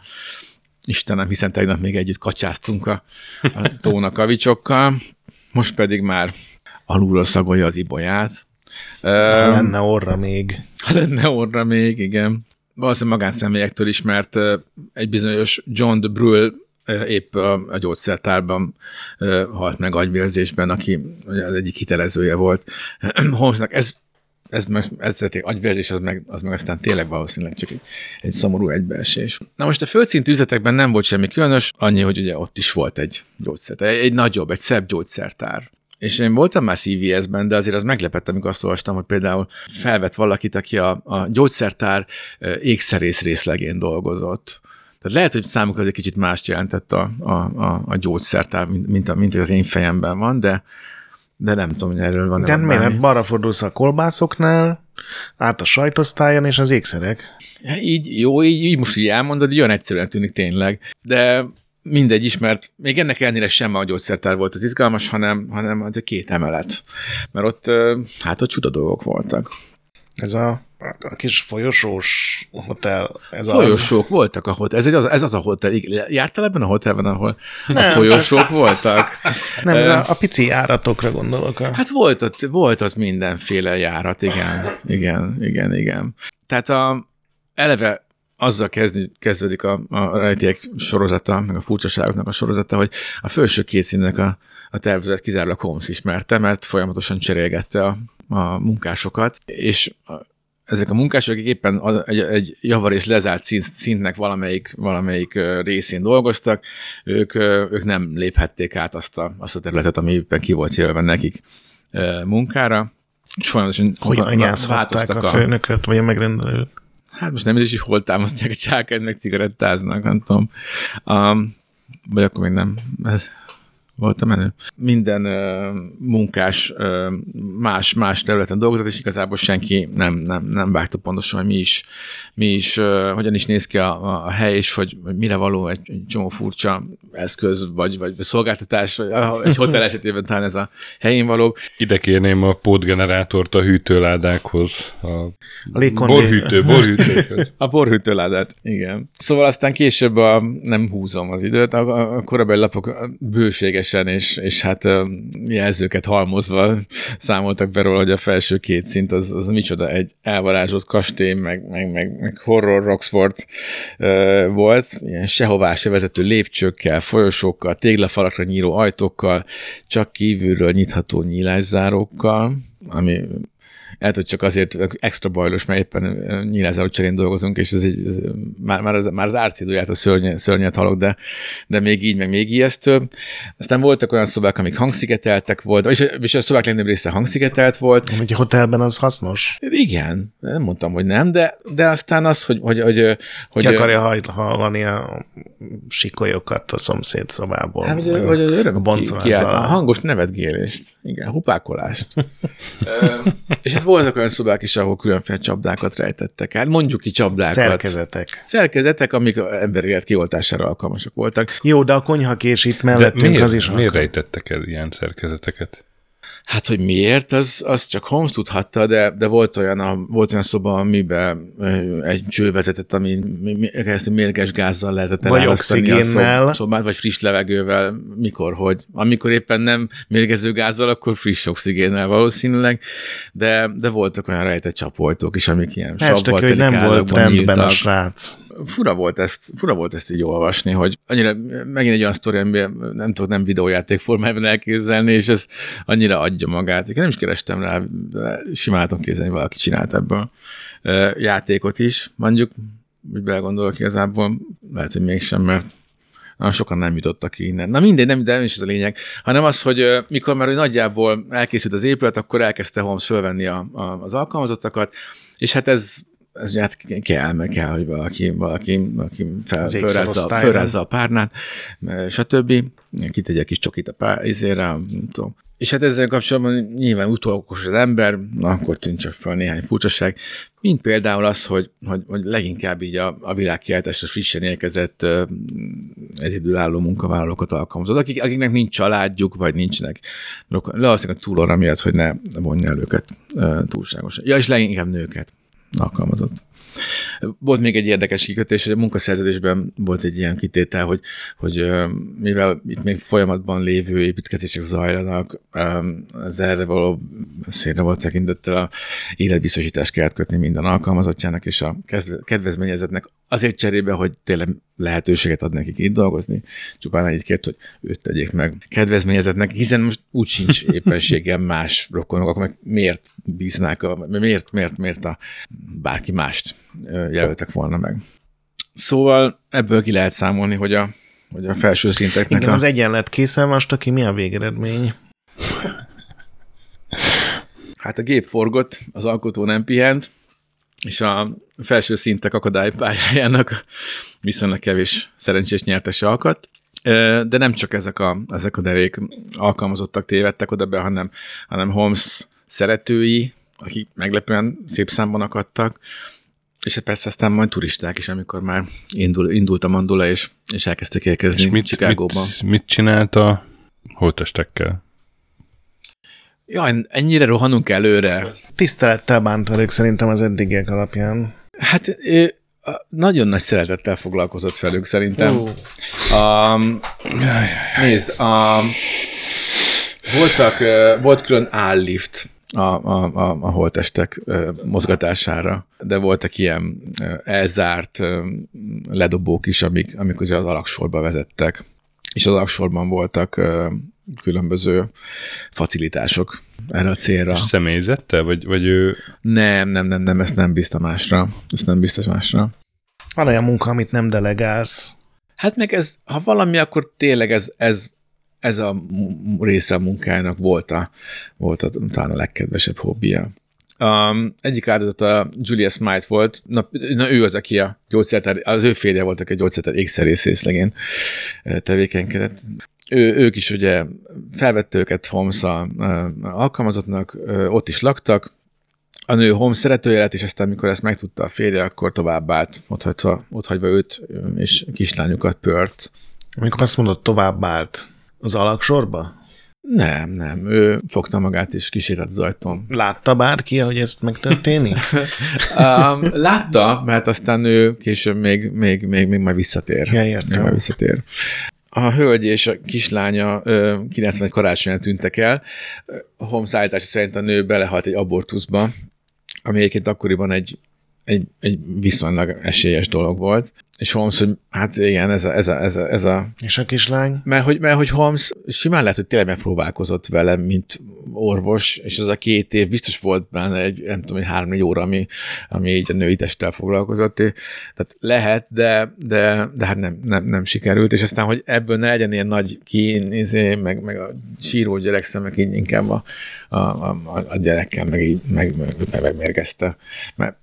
Istenem, hiszen tegnap még együtt kacsáztunk a, a tónakavicsokkal, most pedig már alulról szagolja az ibolyát. Ha lenne orra még. Ha lenne orra még, igen. Valószínűleg magánszemélyektől is, mert egy bizonyos John de Brühl épp a, gyógyszertárban halt meg agyvérzésben, aki az egyik hitelezője volt. [CLEARS THROAT] Holmesnak ez ez, ez, ez agyvérzés, az meg, az meg aztán tényleg valószínűleg csak egy, egy szomorú egybeesés. Na most a földszintű üzletekben nem volt semmi különös, annyi, hogy ugye ott is volt egy gyógyszer, egy, egy nagyobb, egy szebb gyógyszertár. És én voltam már CVS-ben, de azért az meglepett, amikor azt olvastam, hogy például felvett valakit, aki a, a gyógyszertár ékszerész részlegén dolgozott. Tehát lehet, hogy számukra ez egy kicsit mást jelentett a, a, a, a gyógyszertár, mint, mint, mint, az én fejemben van, de, de nem tudom, hogy erről van. De miért balra fordulsz a kolbászoknál, át a sajtosztályon és az ékszerek? Így, jó, így, így most így elmondod, olyan egyszerűen tűnik tényleg. De mindegy is, mert még ennek ellenére sem a gyógyszertár volt az izgalmas, hanem, hanem a két emelet. Mert ott, hát ott csuda dolgok voltak. Ez a, a kis folyosós hotel. Ez Folyosók az... voltak a hotel. Ez, egy, ez az a hotel. Jártál ebben a hotelben, ahol nem. a folyosók voltak? Nem, ez a, a pici járatokra gondolok. Hát volt ott, volt ott mindenféle járat, igen. Igen, igen, igen. Tehát a, eleve azzal kezdi, kezdődik a, a rejtélyek sorozata, meg a furcsaságoknak a sorozata, hogy a felső két színnek a, a tervezet kizárólag Holmes ismerte, mert folyamatosan cserélgette a, a munkásokat, és ezek a munkások, akik éppen a, egy, egy javarész lezárt szint, szintnek valamelyik, valamelyik részén dolgoztak, ők, ők nem léphették át azt a, azt a területet, ami éppen ki volt jelölve nekik munkára, és folyamatosan hogy anyázhatták a főnököt, vagy a megrendelőt? Hát most nem is, hogy hol támasztják a csákányt, meg cigarettáznak, nem tudom. Um, vagy akkor még nem. Ez, volt a menő. Minden uh, munkás uh, más, más területen dolgozott, és igazából senki nem, nem, nem vágta pontosan, hogy mi is, mi is uh, hogyan is néz ki a, a hely, és hogy, hogy mire való egy, egy csomó furcsa eszköz, vagy, vagy szolgáltatás, vagy egy hotel esetében talán ez a helyén való. Ide kérném a pótgenerátort a hűtőládákhoz, a, a borhűtő, [LAUGHS] borhűtő. a borhűtőládát, igen. Szóval aztán később a, nem húzom az időt, a, a korabeli lapok bőséges teljesen, és, és hát jelzőket halmozva számoltak be róla, hogy a felső két szint az, az micsoda, egy elvarázsolt kastély, meg, meg, meg, meg horror Roxford uh, volt, ilyen sehová se vezető lépcsőkkel, folyosókkal, téglafalakra nyíló ajtókkal, csak kívülről nyitható nyílászárókkal, ami lehet, hogy csak azért extra bajlos, mert éppen nyilázáló cserén dolgozunk, és ez, egy, ez már, már, az, már az árcidójától szörnyet, szörnyet halok, de, de még így, meg még ijesztő. Aztán voltak olyan szobák, amik hangszigeteltek volt, és, és a szobák legnagyobb része hangszigetelt volt. Egy hotelben az hasznos? Igen, nem mondtam, hogy nem, de, de aztán az, hogy... hogy, hogy, hogy Ki akarja hallani a sikolyokat a szomszéd szobából. Hát, hogy, hogy az öröm ki, ki, a hangos nevetgélést, igen, hupákolást. [LAUGHS] és ez voltak olyan szobák is, ahol különféle csapdákat rejtettek el. Mondjuk ki csapdákat. Szerkezetek. Szerkezetek, amik emberi élet kioltására alkalmasak voltak. Jó, de a konyhakés itt mellettünk miért, az is Miért rejtettek el ilyen szerkezeteket? Hát, hogy miért, az, az csak Holmes tudhatta, de, de volt, olyan a, volt olyan szoba, amiben egy cső vezetett, ami keresztül mérges gázzal lehetett Vagy oxigénnel. A szobát, vagy friss levegővel, mikor, hogy. Amikor éppen nem mérgező gázzal, akkor friss oxigénnel valószínűleg, de, de voltak olyan rejtett csapoltók is, amik ilyen sabbal, hogy nem volt rendben nyíltak. a srác fura volt ezt, fura volt ezt így olvasni, hogy annyira, megint egy olyan sztori, amiben nem tudok nem videójáték formájában elképzelni, és ez annyira adja magát. Én nem is kerestem rá, tudom képzelni, valaki csinált ebből játékot is. Mondjuk, úgy belegondolok igazából, lehet, hogy mégsem, mert nagyon sokan nem jutottak ki innen. Na mindegy, nem, de nem is ez a lényeg, hanem az, hogy mikor már nagyjából elkészült az épület, akkor elkezdte Holmes fölvenni a, a, az alkalmazottakat, és hát ez ez hát kell, meg kell, hogy valaki, valaki, valaki fel, fölrázza, fölrázza a párnát, stb. Kitegye kis csokit a pár, izére, nem tudom. És hát ezzel kapcsolatban nyilván utolkos az ember, na akkor tűnt csak fel néhány furcsaság, mint például az, hogy, hogy, hogy leginkább így a, a világkiáltásra frissen érkezett uh, egyedülálló munkavállalókat alkalmazott, akik, akiknek nincs családjuk, vagy nincsenek valószínűleg túlorra miatt, hogy ne vonja el őket uh, túlságosan. Ja, és leginkább nőket alkalmazott. Volt még egy érdekes kikötés, a munkaszerződésben volt egy ilyen kitétel, hogy, hogy mivel itt még folyamatban lévő építkezések zajlanak, az erre való szélre volt tekintettel a életbiztosítást kellett kötni minden alkalmazottjának és a kedvezményezetnek azért cserébe, hogy tényleg lehetőséget ad nekik itt dolgozni, csupán egy kért, hogy őt tegyék meg kedvezményezetnek, hiszen most úgy sincs [LAUGHS] éppenséggel más rokonok, akkor miért bíznák, a, miért, miért, miért a bárki mást jelöltek volna meg. Szóval ebből ki lehet számolni, hogy a, hogy a felső szinteknek Igen, a... az egyenlet készen most, aki mi a végeredmény? Hát a gép forgott, az alkotó nem pihent, és a felső szintek akadálypályájának viszonylag kevés szerencsés nyertese alkat. De nem csak ezek a, ezek a derék alkalmazottak tévedtek oda be, hanem, hanem Holmes szeretői, akik meglepően szép számban akadtak, és persze aztán majd turisták is, amikor már indul, indult a mandula, és, és elkezdtek érkezni és mit, Chicagóban. Mit, mit csinált a holtestekkel? Jaj, ennyire rohanunk előre. Tisztelettel bánt velük szerintem az eddigiek alapján. Hát nagyon nagy szeretettel foglalkozott velük szerintem. Uh. Um, nézd, um, voltak, volt külön állift a, a, a, a holtestek mozgatására, de voltak ilyen elzárt ledobók is, amik, amik az alaksorba vezettek, és az alaksorban voltak különböző facilitások erre a célra. És személyzettel, vagy, vagy ő... Nem, nem, nem, nem, ezt nem bízta másra. Ezt nem bízta másra. Van olyan munka, amit nem delegálsz. Hát meg ez, ha valami, akkor tényleg ez, ez, ez a része a munkájának volt, a, volt a, talán a legkedvesebb hobbija. Um, egyik áldozata Julia Smite volt, na, na ő az, aki a gyógyszertár, az ő férje volt, aki a gyógyszertár ékszerész részlegén tevékenykedett ő, ők is ugye felvette őket Holmes a, a, alkalmazottnak, ott is laktak, a nő Holmes szeretője lett, és aztán, amikor ezt megtudta a férje, akkor tovább állt, ott hagyva, ott hagyva őt és kislányukat pört. Amikor azt mondod, tovább állt, az alaksorba? Nem, nem. Ő fogta magát és kísérlet az ajtón. Látta bárki, hogy ezt megtörténik? [LAUGHS] um, látta, mert aztán ő később még, még, még, még majd visszatér. Ja, értem. Még majd visszatér a hölgy és a kislánya 90 karácsonyán tűntek el. Holmes állítása szerint a nő belehalt egy abortuszba, ami egyébként akkoriban egy, egy, egy viszonylag esélyes dolog volt és Holmes, hogy hát igen, ez a, ez a, ez a, ez a... És a kislány? Mert hogy, mert hogy Holmes simán lehet, hogy tényleg megpróbálkozott vele, mint orvos, és az a két év biztos volt benne egy, nem tudom, egy három-négy óra, ami, ami így a női testtel foglalkozott. Tehát lehet, de, de, de hát nem, nem, nem sikerült, és aztán, hogy ebből ne legyen ilyen nagy kín, izé, meg, meg a síró gyerek meg így inkább a, a, a, a gyerekkel meg így meg, meg, meg, megmérgezte. Mert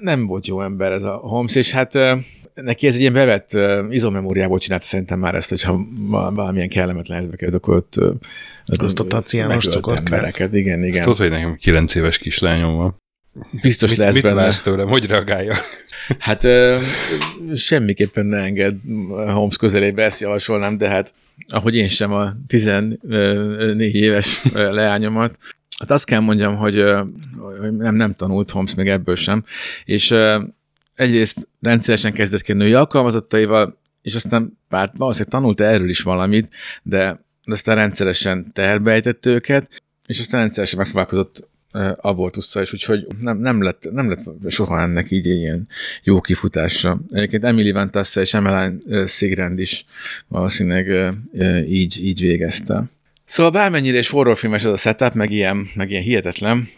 nem volt jó ember ez a Holmes, és hát neki ez egy ilyen bevett izommemóriából csinálta szerintem már ezt, hogyha valamilyen kellemetlen helyzetbe került, akkor ott Osztotta a ciános embereket. Igen, igen. Tudod, hogy nekem 9 éves kislányom van. Biztos mit, lesz mit benne. Mit tőlem? Hogy reagálja? Hát uh, semmiképpen ne enged Holmes közelébe, ezt javasolnám, de hát ahogy én sem a 14 éves leányomat, Hát azt kell mondjam, hogy, hogy nem, nem tanult Holmes még ebből sem, és egyrészt rendszeresen kezdett ki női alkalmazottaival, és aztán bár valószínűleg tanult erről is valamit, de, aztán rendszeresen terbejtett őket, és aztán rendszeresen megpróbálkozott abortusszal is, úgyhogy nem, nem, lett, nem lett soha ennek így ilyen jó kifutása. Egyébként Emily Van Tassa és Emmeline Sigrand is valószínűleg így, így végezte. Szóval bármennyire is horrorfilmes ez a setup, meg ilyen, meg ilyen hihetetlen,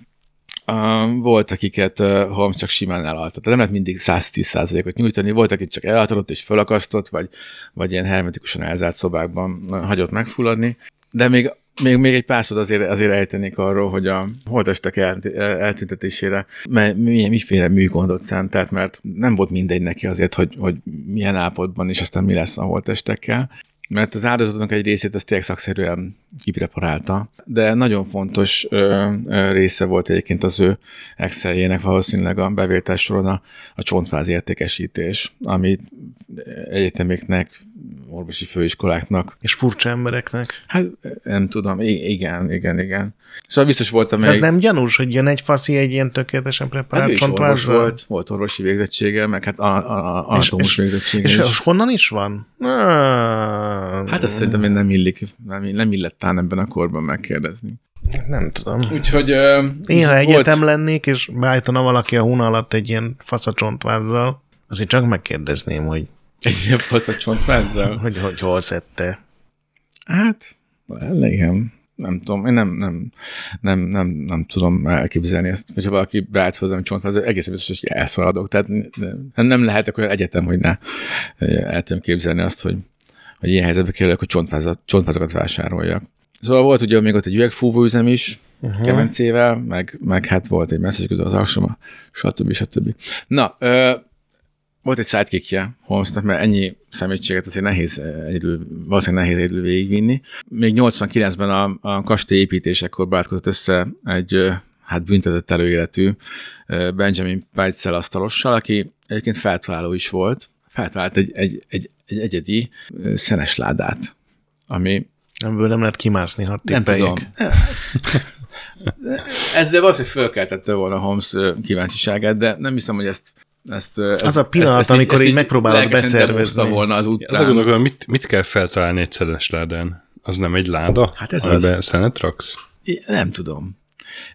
Uh, volt, akiket uh, Holmes csak simán elaltott. Nem lehet mindig 110%-ot nyújtani. Volt, akit csak elaltatott és felakasztott, vagy, vagy ilyen hermetikusan elzárt szobákban hagyott megfulladni. De még még, még egy pár szót azért, azért ejtenék arról, hogy a holtestek el, eltüntetésére milyen, miféle műgondot szánt, mert nem volt mindegy neki azért, hogy, hogy milyen állapotban és aztán mi lesz a holtestekkel mert az áldozatoknak egy részét ezt tényleg szakszerűen kipreparálta, de nagyon fontos ö, ö, része volt egyébként az ő Exceljének valószínűleg a bevétel soron a, a csontváz értékesítés, ami egyetemeknek, orvosi főiskoláknak. És furcsa embereknek. Hát nem tudom, igen, igen, igen. Szóval biztos voltam Ez nem gyanús, hogy jön egy faszi egy ilyen tökéletesen preparált csontvázzal? volt, volt orvosi végzettsége, meg hát anatómus végzettsége és, és, és honnan is van? Hát ezt szerintem én nem illik, nem, nem illettál ebben a korban megkérdezni. Nem tudom. Úgyhogy... Uh, Én, ha egyetem volt... lennék, és beállítana valaki a hun alatt egy ilyen faszacsontvázzal, azért csak megkérdezném, hogy... Egy ilyen faszacsontvázzal? hogy, hogy hol szedte. Hát, igen. Nem tudom, én nem, nem, nem, nem, nem tudom elképzelni ezt. Hogyha valaki beállít hozzám csontvázzal, egészen biztos, hogy elszaladok. Tehát nem, nem lehetek olyan egyetem, hogy ne el tudom képzelni azt, hogy hogy ilyen helyzetbe kerülök, hogy csontvázokat vásároljak. Szóval volt ugye még ott egy üvegfúvó üzem is, uh-huh. kemencével, meg, meg hát volt egy messzes az alsoma, stb. stb. Na, ö, volt egy sidekickje Holmesnak, mert ennyi szemétséget azért nehéz egyedül, valószínűleg nehéz egyedül végigvinni. Még 89-ben a, a kastély építésekor barátkozott össze egy hát büntetett előéletű Benjamin Peitzel asztalossal, aki egyébként feltaláló is volt, feltalált egy, egy, egy, egy egyedi szenes ládát, ami... Ebből nem lehet kimászni, ha Nem tudom. [LAUGHS] Ezzel valószínűleg fölkeltette volna Holmes kíváncsiságát, de nem hiszem, hogy ezt ezt, az ezt, a pillanat, ezt, ezt amikor így, így megpróbálod beszervezni. volna az után. Azt gondolom, mit, mit kell feltalálni egy szenes ládán? Az nem egy láda? Hát ez az. szenet raksz? Nem tudom.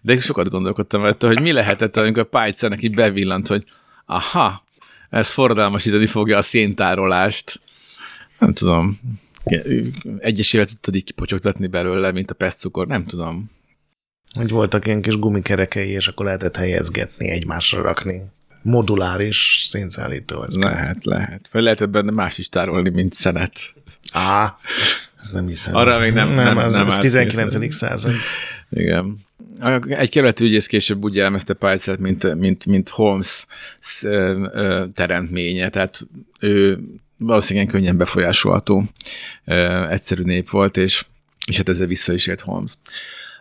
De sokat gondolkodtam rajta, hogy mi lehetett, amikor a Pájtszer így bevillant, hogy aha, ez forradalmasítani fogja a széntárolást. Nem tudom. Egyesével tudtad így kipocsogtatni belőle, mint a pestcukor, nem tudom. Hogy voltak ilyen kis gumikerekei, és akkor lehetett helyezgetni, egymásra rakni. Moduláris szénszállító. Ez lehet, lehet. Vagy lehetett benne más is tárolni, mint szenet. Á, ez nem hiszem. Arra még nem, nem, nem, az, nem az 19. század. Igen. Egy kerületi ügyész később úgy jelmezte Pálcát, mint, mint, mint Holmes teremtménye, tehát ő valószínűleg könnyen befolyásolható egyszerű nép volt, és, és hát ezzel vissza is élt Holmes.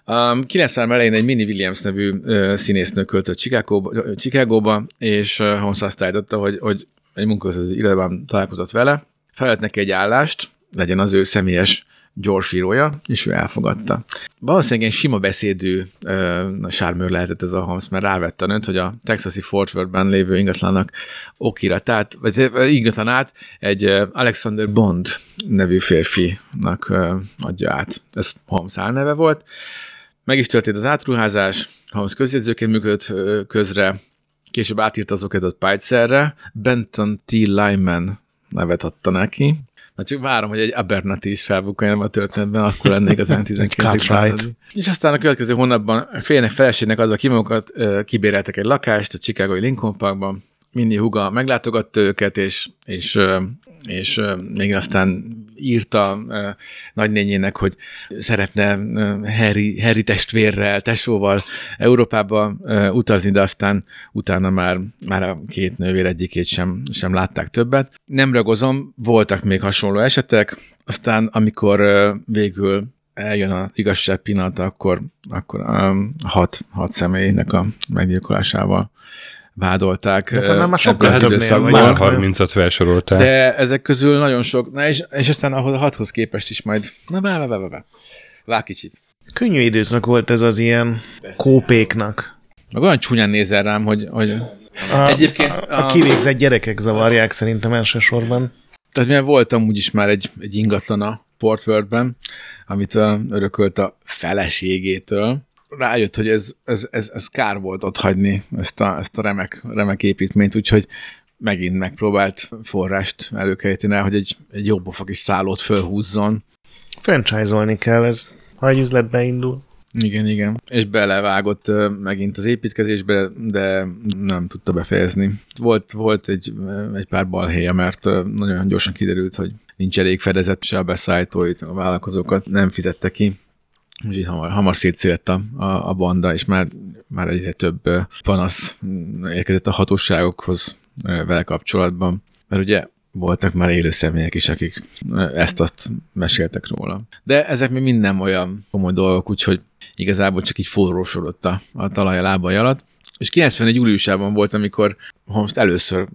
Um, 90 elején egy Minnie Williams nevű uh, színésznő költött Chicagóba, Chicagóba és uh, Holmes azt állította, hogy, hogy egy munkahelyzeti irodában találkozott vele, felett neki egy állást, legyen az ő személyes gyorsírója, és ő elfogadta. Valószínűleg egy sima beszédű uh, sármőr lehetett ez a Holmes, mert rávette a nőt, hogy a texasi Fort Worth-ben lévő ingatlanak okiratát, vagy ingatlanát egy Alexander Bond nevű férfinak uh, adja át. Ez Holmes álneve volt. Meg is történt az átruházás, Holmes közjegyzőként működött közre, később átírta az oketot Pajtszerre, Benton T. Lyman nevet adta neki, Na csak várom, hogy egy Abernathy is felbukkanjon a történetben, akkor lennék az 19. századi. És aztán a következő hónapban félnek feleségnek adva ki magukat, kibéreltek egy lakást a Chicagoi Lincoln Parkban, Minni Huga meglátogatta őket, és, és, és még aztán írta nagynényének, hogy szeretne Harry, Harry testvérrel, tesóval Európába utazni, de aztán utána már, már a két nővér egyikét sem, sem látták többet. Nem ragozom, voltak még hasonló esetek, aztán amikor végül eljön az igazság pillanata, akkor, akkor um, hat, hat személynek a meggyilkolásával vádolták. De talán már sokkal többnél Már 30-at felsorolták. De ezek közül nagyon sok, na és, és aztán ahhoz a hathoz képest is majd, na vá, vá, vá, vá. Vá kicsit. Könnyű időszak volt ez az ilyen kópéknak. Meg olyan csúnyán nézel rám, hogy, hogy a, egyébként... A, a kivégzett gyerekek zavarják szerintem elsősorban. Tehát milyen voltam úgyis már egy, egy ingatlan a Fort Worth-ben, amit örökölt a feleségétől, rájött, hogy ez, ez, ez, ez kár volt ott hagyni ezt a, ezt a remek, remek építményt, úgyhogy megint megpróbált forrást előkeríteni hogy egy, egy jobb kis szállót fölhúzzon. Franchise-olni kell ez, ha egy üzletbe indul. Igen, igen. És belevágott megint az építkezésbe, de nem tudta befejezni. Volt, volt egy, egy pár balhéja, mert nagyon gyorsan kiderült, hogy nincs elég fedezet, se a beszállítóit, a vállalkozókat nem fizette ki, úgyhogy hamar, hamar szétszélt a, a, a banda, és már, már egyre több panasz érkezett a hatóságokhoz vele kapcsolatban. Mert ugye voltak már élő személyek is, akik ezt-azt meséltek róla. De ezek még minden olyan komoly dolgok, úgyhogy igazából csak így forrósodott a, a talaj a lábai alatt. És 91. júliusában volt, amikor holmes először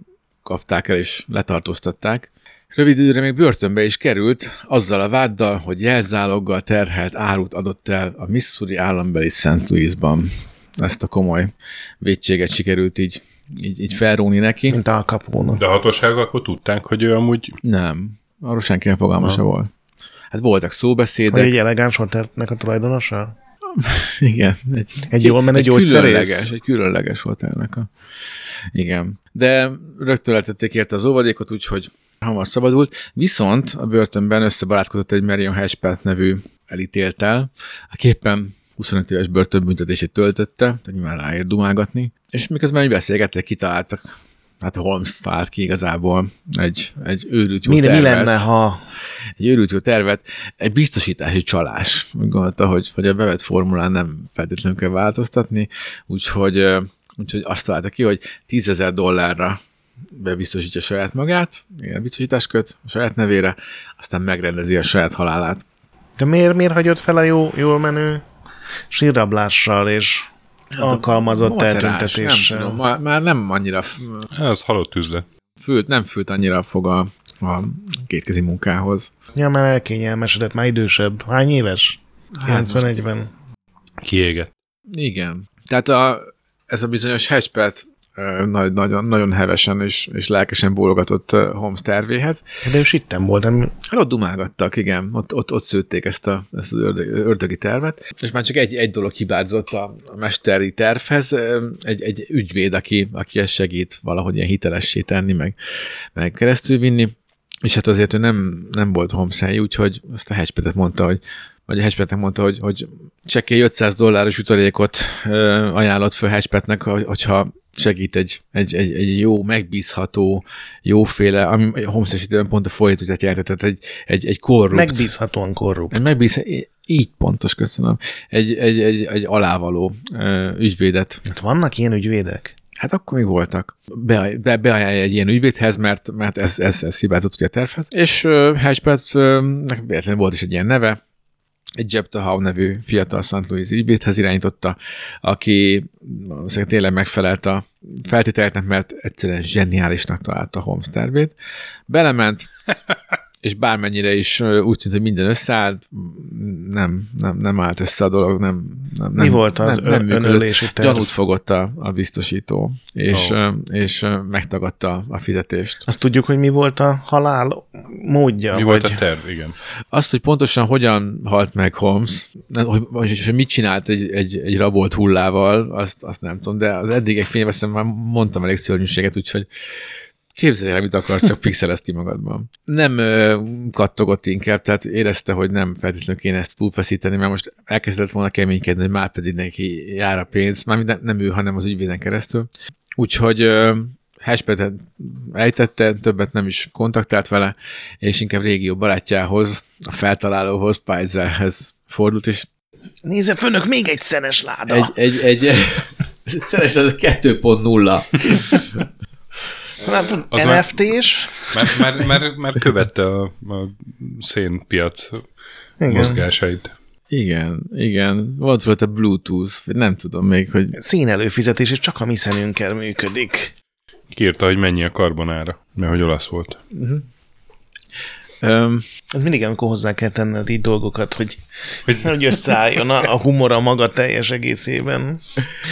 kapták el és letartóztatták. Rövid időre még börtönbe is került, azzal a váddal, hogy jelzáloggal terhelt árut adott el a Missouri állambeli St. Louisban. Ezt a komoly védséget sikerült így így, így felróni neki. Mint a kapónak. De a hatóságok akkor tudták, hogy ő amúgy... Nem, arról senkinek fogalma volt. Hát voltak szóbeszédek. Hogy egy elegáns hotelnek a tulajdonosa? [LAUGHS] Igen. Egy, egy jól menő gyógyszerész? Egy különleges hotelnek a... Igen. De rögtön letették érte az óvadékot, úgyhogy hamar szabadult. Viszont a börtönben összebarátkozott egy Marion Hashpelt nevű elítéltel, aki éppen 25 éves börtönbüntetését töltötte, tehát nyilván ráért dumálgatni, és miközben így beszélgettek, kitaláltak, hát Holmes talált ki igazából egy, egy őrült jó mi, tervet. Mi lenne, ha... Egy őrült jó tervet, egy biztosítási csalás. Úgy gondolta, hogy, hogy a bevett formulán nem feltétlenül kell változtatni, úgyhogy, úgyhogy azt találta ki, hogy 10 ezer dollárra bebiztosítja saját magát, igen, biztosítás köt a saját nevére, aztán megrendezi a saját halálát. De miért, miért hagyott fel a jó, jól menő sírrablással és hát alkalmazott eltüntetéssel. Nem tudom, már, már nem annyira... Ez halott üzlet. Fült, nem fült annyira fog a, a kétkezi munkához. Ja, már elkényelmesedett, már idősebb. Hány éves? 91-ben. Kiégett. Igen. Tehát a, ez a bizonyos Hespert nagyon, nagyon hevesen és, és lelkesen bólogatott Holmes tervéhez. De ő sitten volt. Nem... Hát ott dumálgattak, igen. Ott, ott, ott szőtték ezt, a, ezt az ördögi, ördögi tervet. És már csak egy, egy dolog hibázott a, a mesteri tervhez. Egy, egy ügyvéd, aki, aki ezt segít valahogy ilyen hitelessé tenni, meg, meg keresztül vinni. És hát azért ő nem, nem volt Holmes úgyhogy azt a Hatchpetet mondta, hogy vagy a Hatchpetnek mondta, hogy, hogy csekély 500 dolláros utalékot ajánlott föl Hatchpetnek, hogyha segít egy, egy, egy, egy jó, megbízható, jóféle, ami Holmes esetében pont a fordítót jelentett, egy, egy, egy korrupt. Megbízhatóan korrupt. Egy megbíz, így pontos, köszönöm. Egy, egy, egy, egy alávaló uh, ügyvédet. Hát vannak ilyen ügyvédek? Hát akkor még voltak. Be, be, beajánlja egy ilyen ügyvédhez, mert, mert ez, ez, ez hibázott ugye a tervhez. És uh, Hatchpet, uh, volt is egy ilyen neve, egy Jebta Howe nevű fiatal St. Louis ügyvédhez irányította, aki tényleg megfelelt a feltételeknek, mert egyszerűen zseniálisnak találta Holmes tervét. Belement, [LAUGHS] és bármennyire is úgy tűnt, hogy minden összeállt, nem, nem, nem állt össze a dolog, nem, nem Mi volt az nem, nem önölési terv? Gyanút fogott a, a biztosító, és, oh. és megtagadta a fizetést. Azt tudjuk, hogy mi volt a halál módja? Mi vagy... volt a terv, igen. Azt, hogy pontosan hogyan halt meg Holmes, hogy, hogy mit csinált egy, egy, egy rabolt hullával, azt, azt nem tudom, de az eddig egy fényveszem már mondtam elég szörnyűséget, úgyhogy Képzelj el, mit akar, csak pixelez ki magadban. Nem ö, kattogott inkább, tehát érezte, hogy nem feltétlenül kéne ezt túlfeszíteni, mert most elkezdett volna keménykedni, hogy már pedig neki jár a pénz, már nem, nem ő, hanem az ügyvéden keresztül. Úgyhogy ö, Hashpetet ejtette, többet nem is kontaktált vele, és inkább régió barátjához, a feltalálóhoz, Pajzelhez fordult, és Nézze, fönök, még egy szenes láda. Egy, egy, egy, [LAUGHS] szenes láda 2.0. Nem az NFT-s. Mert, mert, mert, mert követte a, a szénpiac igen. mozgásait. Igen, igen. Volt volt a Bluetooth, nem tudom még, hogy... Színelőfizetés, és csak a mi szenünkkel működik. Kiírta, hogy mennyi a karbonára, mert hogy olasz volt. Uh-huh. Um, Ez mindig, amikor hozzá kell tenned így dolgokat, hogy, hogy, [LAUGHS] hogy összeálljon a, a humor a maga teljes egészében.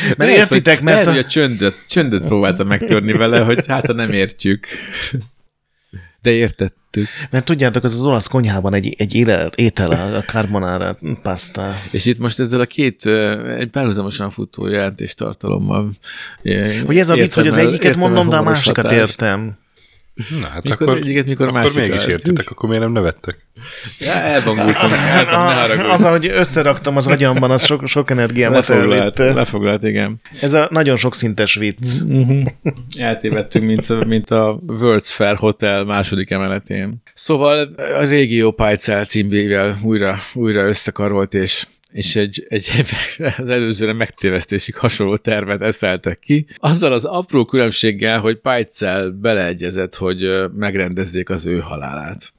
Mert lehet, értitek, hogy, mert... Lehet, a... hogy a csöndet, csöndet próbálta megtörni vele, hogy hát ha nem értjük. De értettük. Mert tudjátok, az az olasz konyhában egy, egy étel, étel a carbonara pasta. És itt most ezzel a két, egy párhuzamosan futó jelentéstartalommal. Hogy ez a vicc, hogy az egyiket mondom, de a másikat hatást. értem. Na hát mikor, akkor, egyiket, mikor akkor mégis értitek, akkor miért nem nevettek? Ja, elbangultam. [LAUGHS] az, ahogy összeraktam az agyamban, az sok, sok energiámat lefoglalt, lefoglalt, igen. Ez a nagyon sokszintes vicc. Uh-huh. Eltévedtünk, mint, mint a World's Fair Hotel második emeletén. Szóval a régió Pajcel címbével újra, újra összekarolt, és és egy, egy az előzőre megtévesztésig hasonló tervet eszeltek ki. Azzal az apró különbséggel, hogy Pajcel beleegyezett, hogy megrendezzék az ő halálát.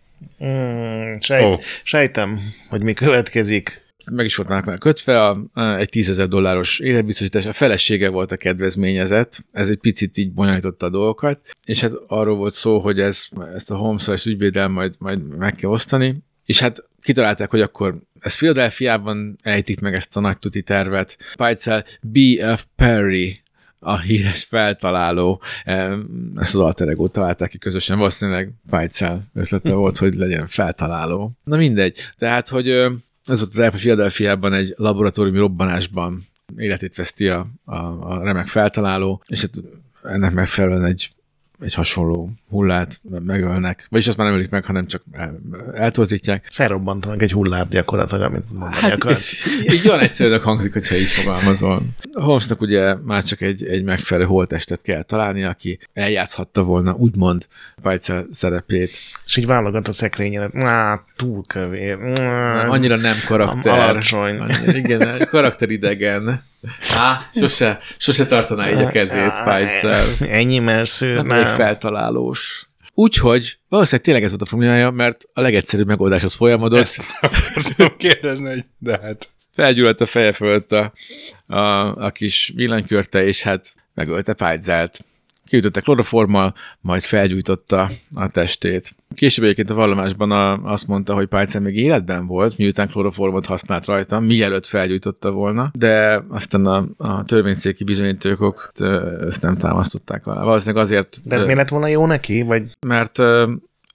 Mm, sejt, oh. Sejtem, hogy mi következik. Meg is volt már kötve, a, egy tízezer dolláros életbiztosítás, a felesége volt a kedvezményezett, ez egy picit így bonyolította a dolgokat, és hát arról volt szó, hogy ez, ezt a Holmes-os ügyvédel majd, majd meg kell osztani, és hát kitalálták, hogy akkor ez Philadelphiában ejtik meg ezt a nagy tuti tervet. Pajcel B.F. Perry a híres feltaláló, ezt az alter ego találták ki közösen, valószínűleg Pajcel ötlete volt, hogy legyen feltaláló. Na mindegy, tehát, hogy ez volt a Philadelphiában egy laboratóriumi robbanásban életét veszti a, a, a remek feltaláló, és hát ennek megfelelően egy egy hasonló hullát megölnek, vagyis azt már nem ölik meg, hanem csak el, eltorzítják. Felrobbantanak egy hullát gyakorlatilag, amit hát, így olyan egyszerűen hangzik, hogyha így fogalmazol. Holmesnak ugye már csak egy, egy megfelelő holtestet kell találni, aki eljátszhatta volna, úgymond Pajca szerepét. És így válogat a szekrényen, Má, túl kövér. Má, annyira nem karakter. Alacsony. Igen, karakteridegen. Á, sose, sose tartaná így a kezét Pajcel. Ennyi mersző, nem. nem. egy feltalálós. Úgyhogy valószínűleg tényleg ez volt a problémája, mert a legegyszerűbb megoldáshoz folyamodott. Ezt akartam kérdezni, hogy de hát. Felgyulladt a feje fölött a, a, a kis villanykörte, és hát megölte Pajzelt kiütötte kloroformmal, majd felgyújtotta a testét. Később egyébként a vallomásban a, azt mondta, hogy Pálcán még életben volt, miután kloroformot használt rajta, mielőtt felgyújtotta volna, de aztán a, a törvényszéki bizonyítékok ezt nem támasztották alá. Valószínűleg azért... De ez miért lett volna jó neki? Vagy? Mert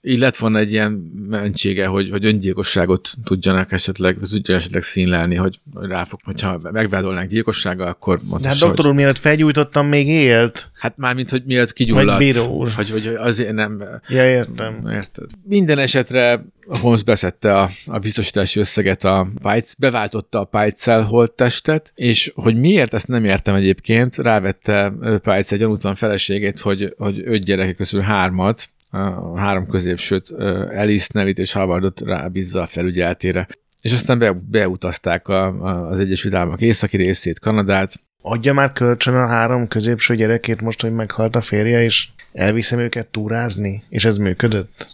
így lett volna egy ilyen mentsége, hogy, hogy öngyilkosságot tudjanak esetleg, tudja esetleg színlelni, hogy ráfog, hogyha megvádolnánk gyilkossággal, akkor De hát doktor úr, hogy... mielőtt felgyújtottam, még élt. Hát már, mint hogy mielőtt kigyulladt. Vagy bíró úr. Hogy, hogy azért nem... Ja, értem. Érted. Minden esetre Holmes beszette a, a biztosítási összeget a Pites, beváltotta a Pajcel holttestet, és hogy miért, ezt nem értem egyébként, rávette Pites egy gyanútlan feleségét, hogy, hogy öt gyereke közül hármat a három középsőt, Alice, Nelit és Howardot rábízza a felügyeletére. És aztán be, beutazták a, a, az Egyesült Államok északi részét, Kanadát. Adja már kölcsön a három középső gyerekét most, hogy meghalt a férje, és elviszem őket túrázni, és ez működött?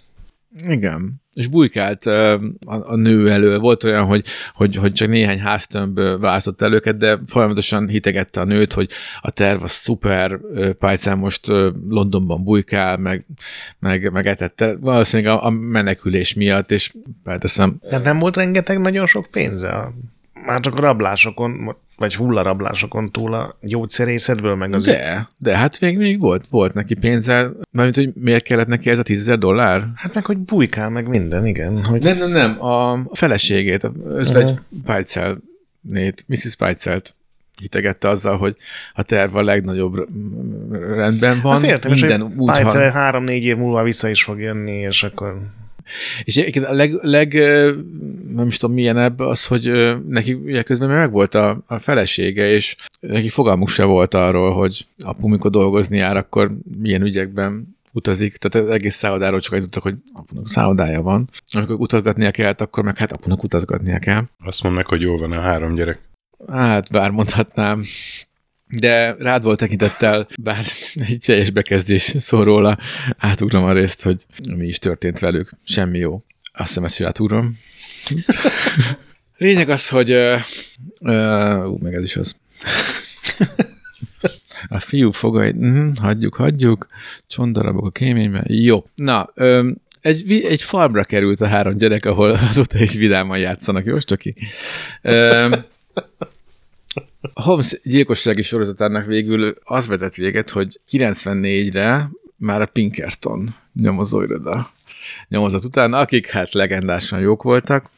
Igen. És bujkált a, a nő elő. Volt olyan, hogy, hogy, hogy csak néhány háztömb választott el őket, de folyamatosan hitegette a nőt, hogy a terv a szuper, Pájcán most Londonban bujkál, meg, meg, meg etette. Valószínűleg a, a menekülés miatt, és felteszem. De nem volt rengeteg nagyon sok pénze? Már csak a rablásokon, vagy hullarablásokon túl a gyógyszerészetből, meg az... De, de hát még, még volt, volt neki pénze, mert hogy miért kellett neki ez a tízezer dollár? Hát meg, hogy bujkál, meg minden, igen. Hogy... Nem, nem, nem, a feleségét, az uh-huh. egy nét, Mrs. Pajcelt hitegette azzal, hogy a terv a legnagyobb rendben van. Azt értem, minden és úgy van... három-négy év múlva vissza is fog jönni, és akkor és egyébként a leg, leg nem is tudom milyen ebbe az, hogy neki ugye közben meg volt a, a felesége, és neki fogalmuk se volt arról, hogy apu mikor dolgozni jár, akkor milyen ügyekben utazik, tehát az egész szállodáról csak tudtak, hogy apunak szállodája van. Amikor utazgatnia kellett, akkor meg hát apunak utazgatnia kell. Azt mondnak, hogy jó van a három gyerek. Hát, bár mondhatnám de rád volt tekintettel, bár egy teljes bekezdés szól róla, átugrom a részt, hogy mi is történt velük. Semmi jó. Azt hiszem, ezt is átugrom. Lényeg az, hogy uh, uh, ú, meg ez is az. A fiú fogai, uh, hagyjuk, hagyjuk, csondarabok a kéményben, jó. Na, um, egy, egy farmra került a három gyerek, ahol azóta is vidáman játszanak, jó, Stoki? Um, Holmes gyilkossági sorozatának végül az vetett véget, hogy 94-re már a Pinkerton nyomozóiroda nyomozat után, akik hát legendásan jók voltak.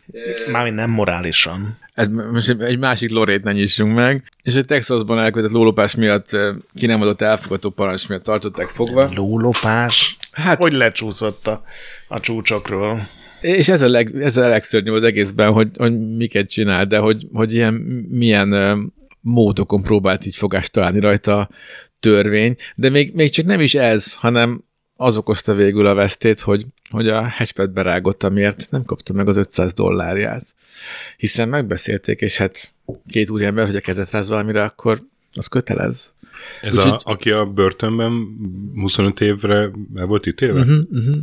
Mármint nem morálisan. Ez most egy másik lorét ne nyissunk meg. És egy Texasban elkövetett lólopás miatt ki nem adott elfogadó parancs miatt tartották fogva. Lólopás? Hát, hogy lecsúszott a, a csúcsokról? És ez a, leg, ez a legszörnyűbb az egészben, hogy, hogy miket csinál, de hogy, hogy ilyen, milyen módokon próbált így fogást találni rajta a törvény, de még, még csak nem is ez, hanem az okozta végül a vesztét, hogy, hogy a hatchpad berágott, amiért nem kapta meg az 500 dollárját. Hiszen megbeszélték, és hát két úriember, hogy a kezet ráz valamire, akkor az kötelez. Ez Úgy, a, aki a börtönben 25 évre el volt ítélve? Uh-huh, uh-huh.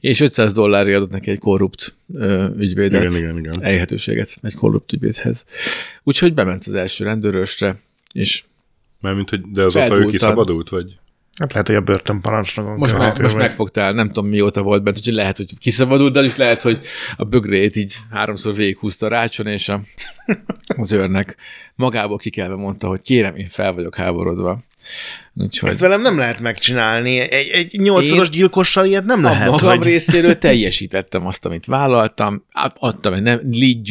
És 500 dollárért adott neki egy korrupt ö, ügyvédet, igen, igen, igen. elérhetőséget egy korrupt ügyvédhez. Úgyhogy bement az első rendőrösre, és Mármint, hogy de azóta ő kiszabadult, vagy? Hát lehet, hogy a börtönparancsnokon Most, meg, most megfogtál, nem tudom mióta volt bent, úgyhogy lehet, hogy kiszabadult, de is lehet, hogy a bögrét így háromszor végighúzta a rácson, és a, az őrnek magából kikelve mondta, hogy kérem, én fel vagyok háborodva. Úgyhogy... Ezt velem nem lehet megcsinálni. Egy, egy nyolcszoros gyilkossal ilyet nem a lehet. magam vagy... részéről teljesítettem azt, amit vállaltam, adtam egy nem, lead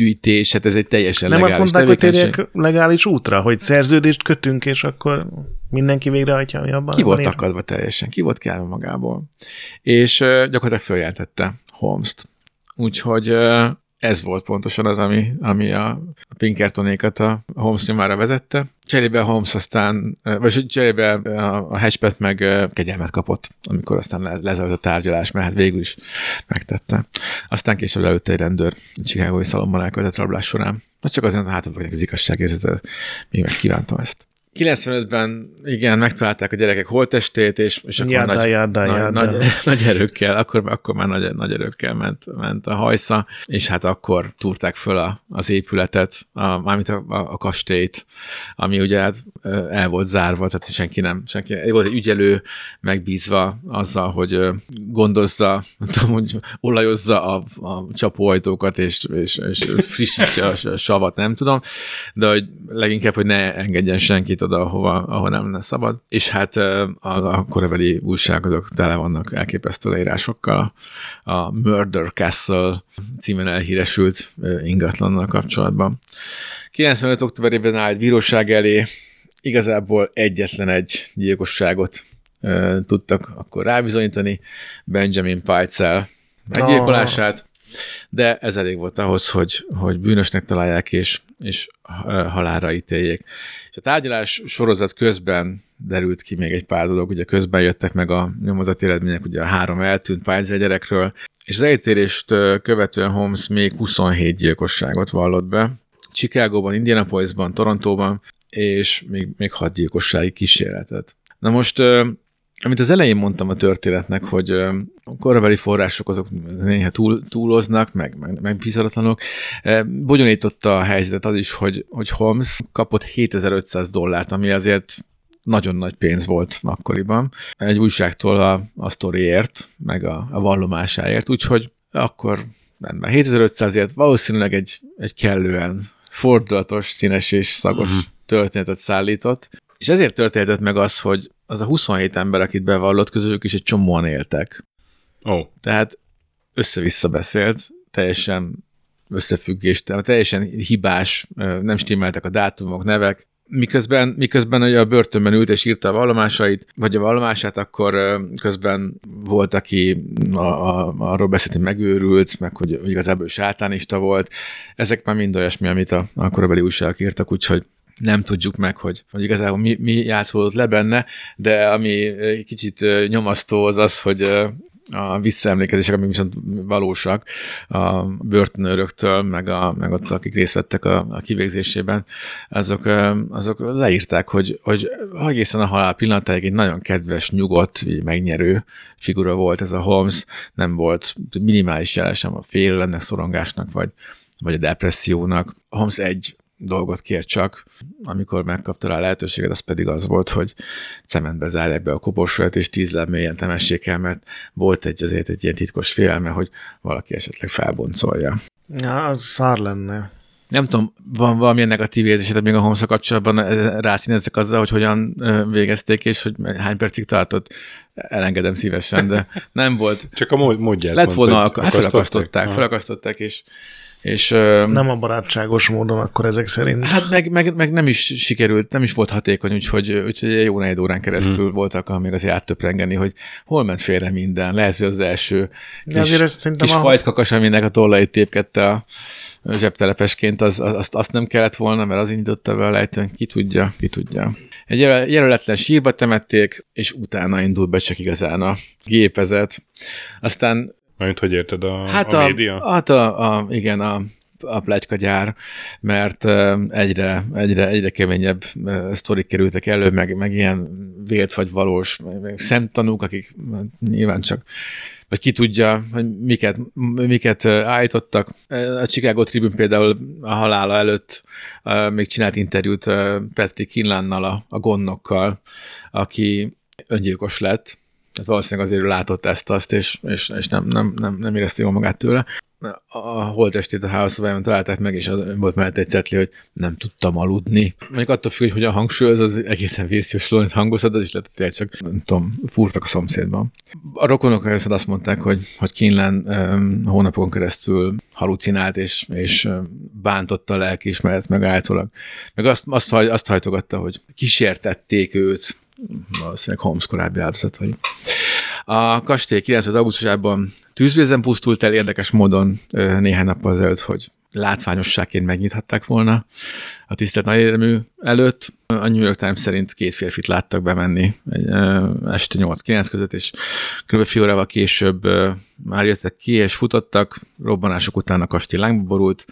hát ez egy teljesen nem legális Nem azt mondták, hogy térjek legális útra, hogy szerződést kötünk, és akkor mindenki végrehajtja, ami abban Ki volt ér? akadva teljesen, ki volt kelve magából. És uh, gyakorlatilag följelentette Holmes-t. Úgyhogy uh, ez volt pontosan az, ami, ami a Pinkertonékat a Holmes nyomára vezette. Cserébe Holmes aztán, vagy cserébe a hatchpet meg kegyelmet kapott, amikor aztán lezajlott a tárgyalás, mert hát végül is megtette. Aztán később előtte egy rendőr a Chicagói szalomban elkövetett rablás során. Az csak azért, hát az igazságérzete, még megkívántam ezt. 95-ben igen, megtalálták a gyerekek holtestét, és, és akkor jada, nagy, jada, nagy, jada. Nagy, [LAUGHS] nagy, erőkkel, akkor, akkor már nagy, nagy erőkkel ment, ment a hajsza, és hát akkor túrták föl a, az épületet, a, mármint a, a, a kastélyt, ami ugye hát el volt zárva, tehát senki nem, senki, volt egy ügyelő megbízva azzal, hogy gondozza, [LAUGHS] nem tudom, hogy olajozza a, a csapóajtókat, és, és, és frissítse a savat, nem tudom, de hogy leginkább, hogy ne engedjen senkit oda, ahova, ahol nem lenne szabad. És hát a, a korabeli újságok tele vannak elképesztő leírásokkal. A Murder Castle címen elhíresült ingatlannal kapcsolatban. 95. októberében áll egy bíróság elé, igazából egyetlen egy gyilkosságot e, tudtak akkor rábizonyítani, Benjamin Peitzel meggyilkolását, de ez elég volt ahhoz, hogy, hogy bűnösnek találják és, és halára ítéljék. És a tárgyalás sorozat közben derült ki még egy pár dolog, ugye közben jöttek meg a nyomozati eredmények, ugye a három eltűnt Pfizer gyerekről, és az elítélést követően Holmes még 27 gyilkosságot vallott be, Chicagóban, Indianapolisban, Torontóban, és még, még hat gyilkossági kísérletet. Na most amit az elején mondtam a történetnek, hogy a korabeli források azok néha túl, túloznak, meg, meg, meg bizaratlanok. Bonyolította a helyzetet az is, hogy, hogy Holmes kapott 7500 dollárt, ami azért nagyon nagy pénz volt akkoriban. Egy újságtól a, a sztoriért, meg a, a vallomásáért, úgyhogy akkor rendben. 7500-ért valószínűleg egy, egy kellően fordulatos, színes és szagos uh-huh. történetet szállított. És ezért történhetett meg az, hogy az a 27 ember, akit bevallott, közülük is egy csomóan éltek. Ó. Oh. Tehát össze-vissza beszélt, teljesen összefüggés, teljesen hibás, nem stimmeltek a dátumok, nevek. Miközben, miközben ugye a börtönben ült és írta a vallomásait, vagy a vallomását, akkor közben volt, aki a, a, arról beszélt, hogy megőrült, meg hogy, hogy igazából sátánista volt. Ezek már mind olyasmi, amit a, a korabeli újságok írtak, úgyhogy nem tudjuk meg, hogy, hogy igazából mi, mi játszódott le benne, de ami kicsit nyomasztó az az, hogy a visszaemlékezések, amik viszont valósak a börtönőröktől, meg, a, meg ott, akik részt vettek a, a kivégzésében, azok, azok leírták, hogy, hogy egészen a halál pillanatáig egy nagyon kedves, nyugodt, megnyerő figura volt ez a Holmes, nem volt minimális jelesem a félelemnek, szorongásnak, vagy, vagy a depressziónak. Holmes egy dolgot kér csak, amikor megkapta rá a lehetőséget, az pedig az volt, hogy cementbe zárják be a koporsóját, és tíz mélyen temessék el, mert volt egy azért egy ilyen titkos félelme, hogy valaki esetleg felboncolja. Ja, az szár lenne. Nem tudom, van valami negatív érzésed még a holmes kapcsolatban rászínezzek azzal, hogy hogyan végezték, és hogy hány percig tartott? Elengedem szívesen, de nem volt. Csak a módját Lett volna, mondta, hát felakasztották, felakasztották, és és, nem a barátságos módon akkor ezek szerint. Hát meg, meg, meg nem is sikerült, nem is volt hatékony, úgyhogy, úgyhogy jó egy órán keresztül hmm. voltak, amíg azért áttöprengeni, hogy hol ment félre minden. Lehet, hogy az első De kis, kis a... fajtkakas, aminek a tollait tépkedte a zsebtelepesként, az, azt, azt nem kellett volna, mert az indította be a lejtőn, ki tudja, ki tudja. Egy jelöletlen sírba temették, és utána indult be csak igazán a gépezet. Aztán majd hogy érted a, hát a, a média? Hát a, a, igen, a, a plegykagyár, mert egyre, egyre, egyre keményebb sztorik kerültek elő, meg, meg ilyen vélt vagy valós meg szemtanúk, akik nyilván csak vagy ki tudja, hogy miket, miket állítottak. A Chicago Tribune például a halála előtt még csinált interjút Patrick Kinlannal, a, a gondnokkal, aki öngyilkos lett, tehát valószínűleg azért látott ezt-azt, és, és, és nem, nem, nem, nem érezte jól magát tőle. A holtestét a of találták meg, és az volt mellett egy cetli, hogy nem tudtam aludni. Mondjuk attól függ, hogy a hangsúly az egészen vészjós lónit hangozhat, az is lehet, hogy csak, nem tudom, fúrtak a szomszédban. A rokonok viszont azt mondták, hogy, hogy Kínlen um, hónapon keresztül halucinált, és, és bántotta a lelkiismeret, meg általában. Meg azt, azt, azt hajtogatta, hogy kísértették őt valószínűleg Holmes korábbi áldozatai. A kastély 90. augusztusában tűzvézen pusztult el érdekes módon néhány nappal azelőtt, hogy látványosságként megnyithatták volna a tisztelt nagyéremű előtt. A New York Times szerint két férfit láttak bemenni egy, este 8-9 között, és kb. fél órával később már jöttek ki, és futottak, robbanások után a kastély lángba borult,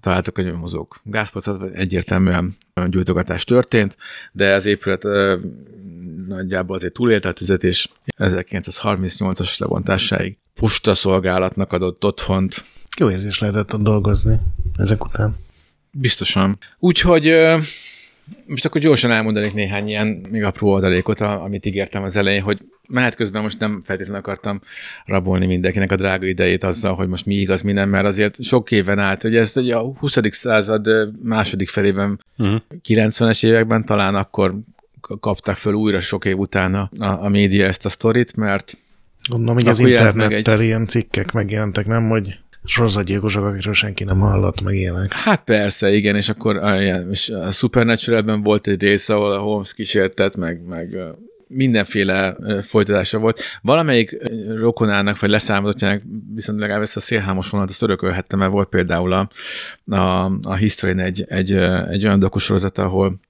találtak egy mozók gázpacot, egyértelműen gyújtogatás történt, de az épület nagyjából azért túlélte a tüzet, és 1938-as lebontásáig posta szolgálatnak adott otthont. Jó érzés lehetett ott dolgozni ezek után. Biztosan. Úgyhogy most akkor gyorsan elmondanék néhány ilyen még apró oldalékot, amit ígértem az elején, hogy mehet közben most nem feltétlenül akartam rabolni mindenkinek a drága idejét azzal, hogy most mi igaz, mi nem, mert azért sok éven át, hogy ez a 20. század második felében, uh-huh. 90-es években talán akkor kapták föl újra sok év után a, a média ezt a sztorit, mert Gondolom, hogy az internettel egy... ilyen cikkek megjelentek, nem, hogy sorozatgyilkosok, akikről senki nem hallott, meg ilyenek. Hát persze, igen, és akkor a, és a Supernatural-ben volt egy része, ahol a Holmes kísértett, meg, meg mindenféle folytatása volt. Valamelyik rokonának, vagy leszámodottjának viszont legalább ezt a szélhámos vonalat azt örökölhette, mert volt például a, a, a history egy, egy, egy olyan dokusorozat, ahol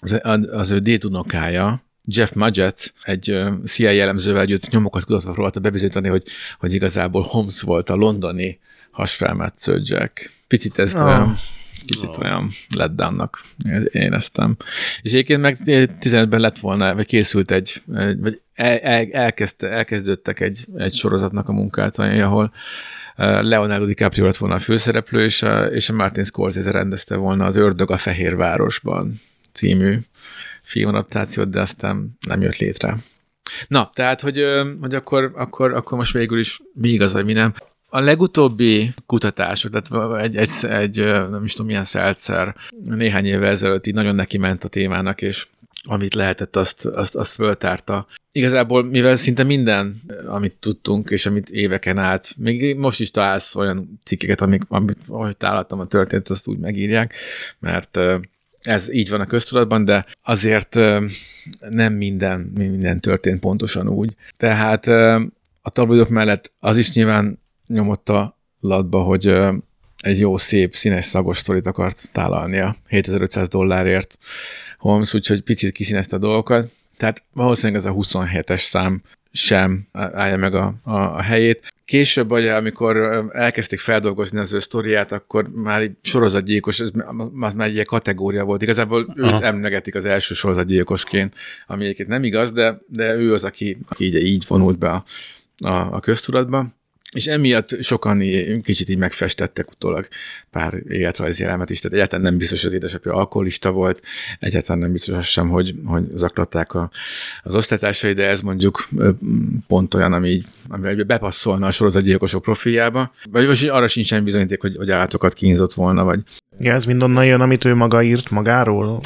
az, az ő dédunokája, Jeff Mudgett egy CIA jellemzővel együtt nyomokat kutatva próbálta bebizonyítani, hogy, hogy igazából Holmes volt a londoni hasfelmetsző Jack. Picit ezt oh. olyan, kicsit oh. olyan letdownnak éreztem. És egyébként meg 15-ben lett volna, vagy készült egy, vagy el, el, elkezd, elkezdődtek egy, egy sorozatnak a munkálatai, ahol Leonardo DiCaprio lett volna a főszereplő, és a, és a Martin Scorsese rendezte volna az Ördög a Fehérvárosban című filmadaptációt, de aztán nem jött létre. Na, tehát, hogy, hogy akkor, akkor, akkor most végül is mi igaz, vagy mi nem. A legutóbbi kutatások, tehát egy, egy, egy nem is tudom milyen szeltszer, néhány évvel ezelőtt így nagyon neki ment a témának, és amit lehetett, azt, azt, azt föltárta. Igazából, mivel szinte minden, amit tudtunk, és amit éveken át, még most is találsz olyan cikkeket, amik, amit, ahogy találtam a történet, azt úgy megírják, mert ez így van a köztudatban, de azért nem minden, minden történt pontosan úgy. Tehát a tabloidok mellett az is nyilván nyomott a latba, hogy egy jó, szép, színes, szagos sztorit akart tálalnia 7500 dollárért Holmes, úgyhogy picit kiszínezte a dolgokat. Tehát valószínűleg ez a 27-es szám sem állja meg a, a, a helyét. Később, vagy amikor elkezdték feldolgozni az ő sztoriát, akkor már egy sorozatgyilkos, ez már, már egy ilyen kategória volt. Igazából Aha. őt emlegetik az első sorozatgyilkosként, ami egyébként nem igaz, de, de ő az, aki, aki így, így vonult be a, a, a köztudatba. És emiatt sokan kicsit így megfestettek utólag pár életrajzi elemet is, tehát egyáltalán nem biztos, hogy az édesapja alkoholista volt, egyáltalán nem biztos az sem, hogy, hogy zaklatták a, az osztálytársai, de ez mondjuk pont olyan, ami, így, ami bepasszolna a sorozatgyilkosok profiljába, vagy most arra sincsen bizonyíték, hogy, hogy állatokat kínzott volna, vagy... Ja, ez mind onnan jön, amit ő maga írt magáról?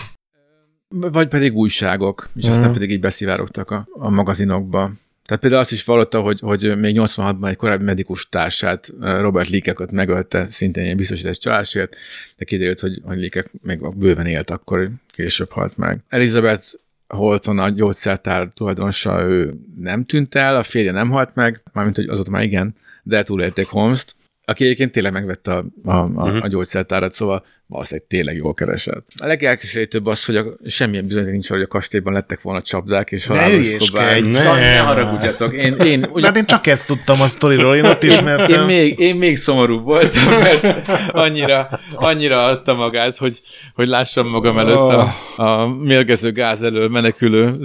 Vagy pedig újságok, és mm. aztán pedig így beszivárogtak a, a magazinokba. Tehát például azt is vallotta, hogy, hogy még 86-ban egy korábbi medikus társát, Robert Leakekot megölte szintén egy biztosítás csalásért, de kiderült, hogy, hogy Leakek még bőven élt, akkor később halt meg. Elizabeth Holton a gyógyszertár tulajdonosa, ő nem tűnt el, a férje nem halt meg, mármint, hogy azóta már igen, de túlélték Holmes-t, aki egyébként tényleg megvette a, a, a, uh-huh. a gyógyszertárat, szóval valószínűleg tényleg jól keresett. A legelkeserítőbb az, hogy a, semmilyen bizonyíték nincs, hogy a kastélyban lettek volna csapdák és halálos szobák. Ne, szóval ne haragudjatok. Én, én, ugye, hát én csak ezt tudtam a sztoriról, én ott ismertem. Én, én, még, én még szomorú voltam, mert annyira, annyira adta magát, hogy, hogy lássam magam előtt a, a mérgező gáz elől menekülő,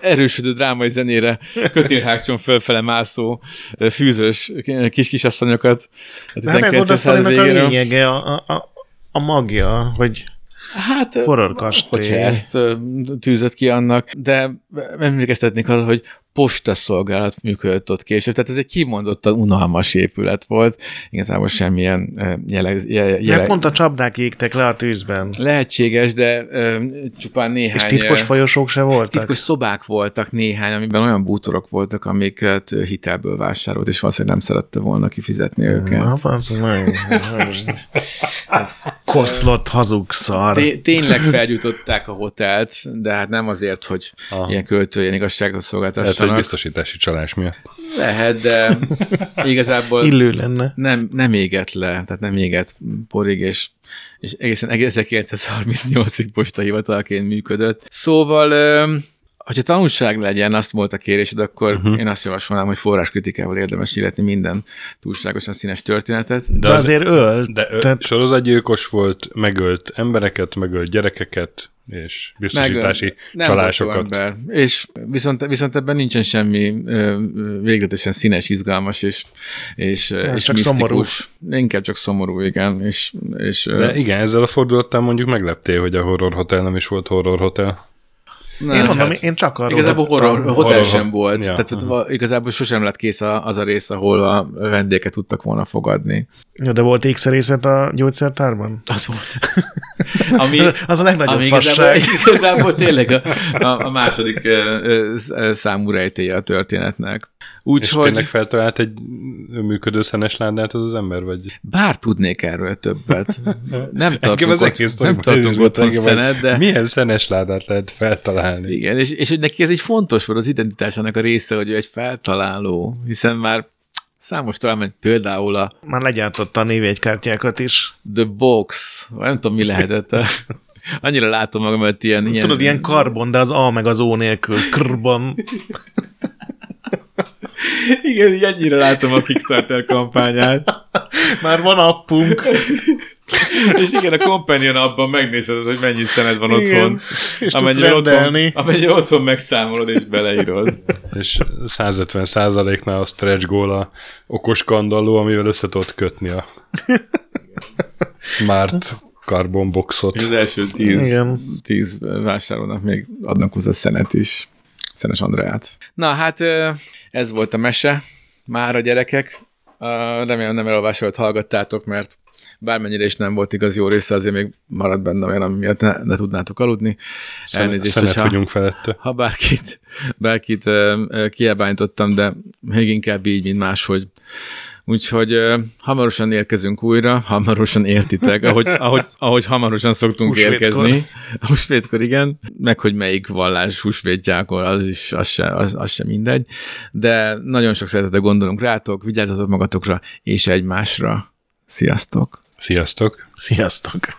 erősödő drámai zenére kötélhágcson fölfele mászó fűzős kis-kisasszonyokat. Hát ez volt a sztorinak a lényege, a, a, a magja, hogy Hát, horror kastély. hogyha ezt tűzött ki annak, de emlékeztetnék arra, hogy postaszolgálat működött ott később, tehát ez egy kimondottan unalmas épület volt, igazából semmilyen jele, jele, jele... pont a csapdák égtek le a tűzben. Lehetséges, de uh, csupán néhány... És titkos folyosók se voltak? Titkos szobák voltak néhány, amiben olyan bútorok voltak, amiket hitelből vásárolt, és valószínűleg nem szerette volna kifizetni őket. Na, az meg. Koszlott hazug szar. Tényleg felgyújtották a hotelt, de hát nem azért, hogy Aha. ilyen költőjen igazságot szolgáltassanak egy biztosítási csalás miatt. Lehet, de igazából Illő lenne. Nem, nem éget le, tehát nem éget porig, és, és egészen 1938-ig postahivatalként működött. Szóval Hogyha tanulság legyen, azt volt a kérésed, akkor uh-huh. én azt javasolnám, hogy forráskritikával érdemes illetni minden túlságosan színes történetet. De, de azért ölt. De ö, tehát... sorozatgyilkos volt, megölt embereket, megölt gyerekeket, és biztosítási Meg, csalásokat. Ember. És viszont, viszont ebben nincsen semmi végletesen színes, izgalmas és, és, ja, és csak misztikus. Szomorú. Inkább csak szomorú, igen. És, és, De igen, ezzel a fordulattal mondjuk megleptél, hogy a horror hotel nem is volt horror hotel. Nem, én mondom, hát, én csak arról Igazából horror, hotel horror, sem volt. Ja. Tehát uh-huh. igazából sosem lett kész az a rész, ahol a vendéget tudtak volna fogadni. Ja, de volt ékszerészet a gyógyszertárban? Az volt. [LAUGHS] ami, az a legnagyobb ami fasság. Igazából, igazából tényleg a, a, a második számú rejtéje a történetnek. Úgy, és hogy... tényleg feltalált egy működő szenes ládát az az ember, vagy? Bár tudnék erről többet. Nem tartunk, az ott, nem tartunk otthon szenet, de... Milyen szenes ládát lehet feltalálni? Igen, és, és hogy neki ez egy fontos volt az identitásának a része, hogy ő egy feltaláló, hiszen már Számos talán például a... Már legyártotta a névjegykártyákat is. The Box, nem tudom mi lehetett. Annyira látom magam, hogy ilyen... ilyen... Tudod, ilyen karbon, de az A meg az O nélkül. Krban. Igen, így ennyire látom a Kickstarter kampányát. Már van appunk. [LAUGHS] és igen, a Companion abban megnézed, hogy mennyi szened van igen, otthon. És amennyire otthon, amennyire otthon megszámolod és beleírod. [LAUGHS] És 150 százaléknál a stretch goal a okos kandalló, amivel össze tudod kötni a [LAUGHS] smart carbon boxot. És az első tíz, igen. tíz vásárolnak még adnak hozzá szenet is. Szenes Andreát. Na hát ez volt a mese már a gyerekek. Remélem nem elolvasolt hallgattátok, mert bármennyire is nem volt igaz jó része, azért még maradt benne olyan, ami miatt ne, ne tudnátok aludni. Elnézést, Szenet ha, vagyunk felette. Ha bárkit, bárkit kielbányítottam, de még inkább így, mint máshogy. Úgyhogy uh, hamarosan érkezünk újra, hamarosan értitek, ahogy, [LAUGHS] ahogy, ahogy hamarosan szoktunk húsvétkor. érkezni. Húsvétkor, igen. Meg, hogy melyik vallás húsvétjákor, az is, az se, az, az se mindegy. De nagyon sok szeretettel gondolunk rátok, vigyázzatok magatokra és egymásra. Sziasztok! Sziasztok! Sziasztok!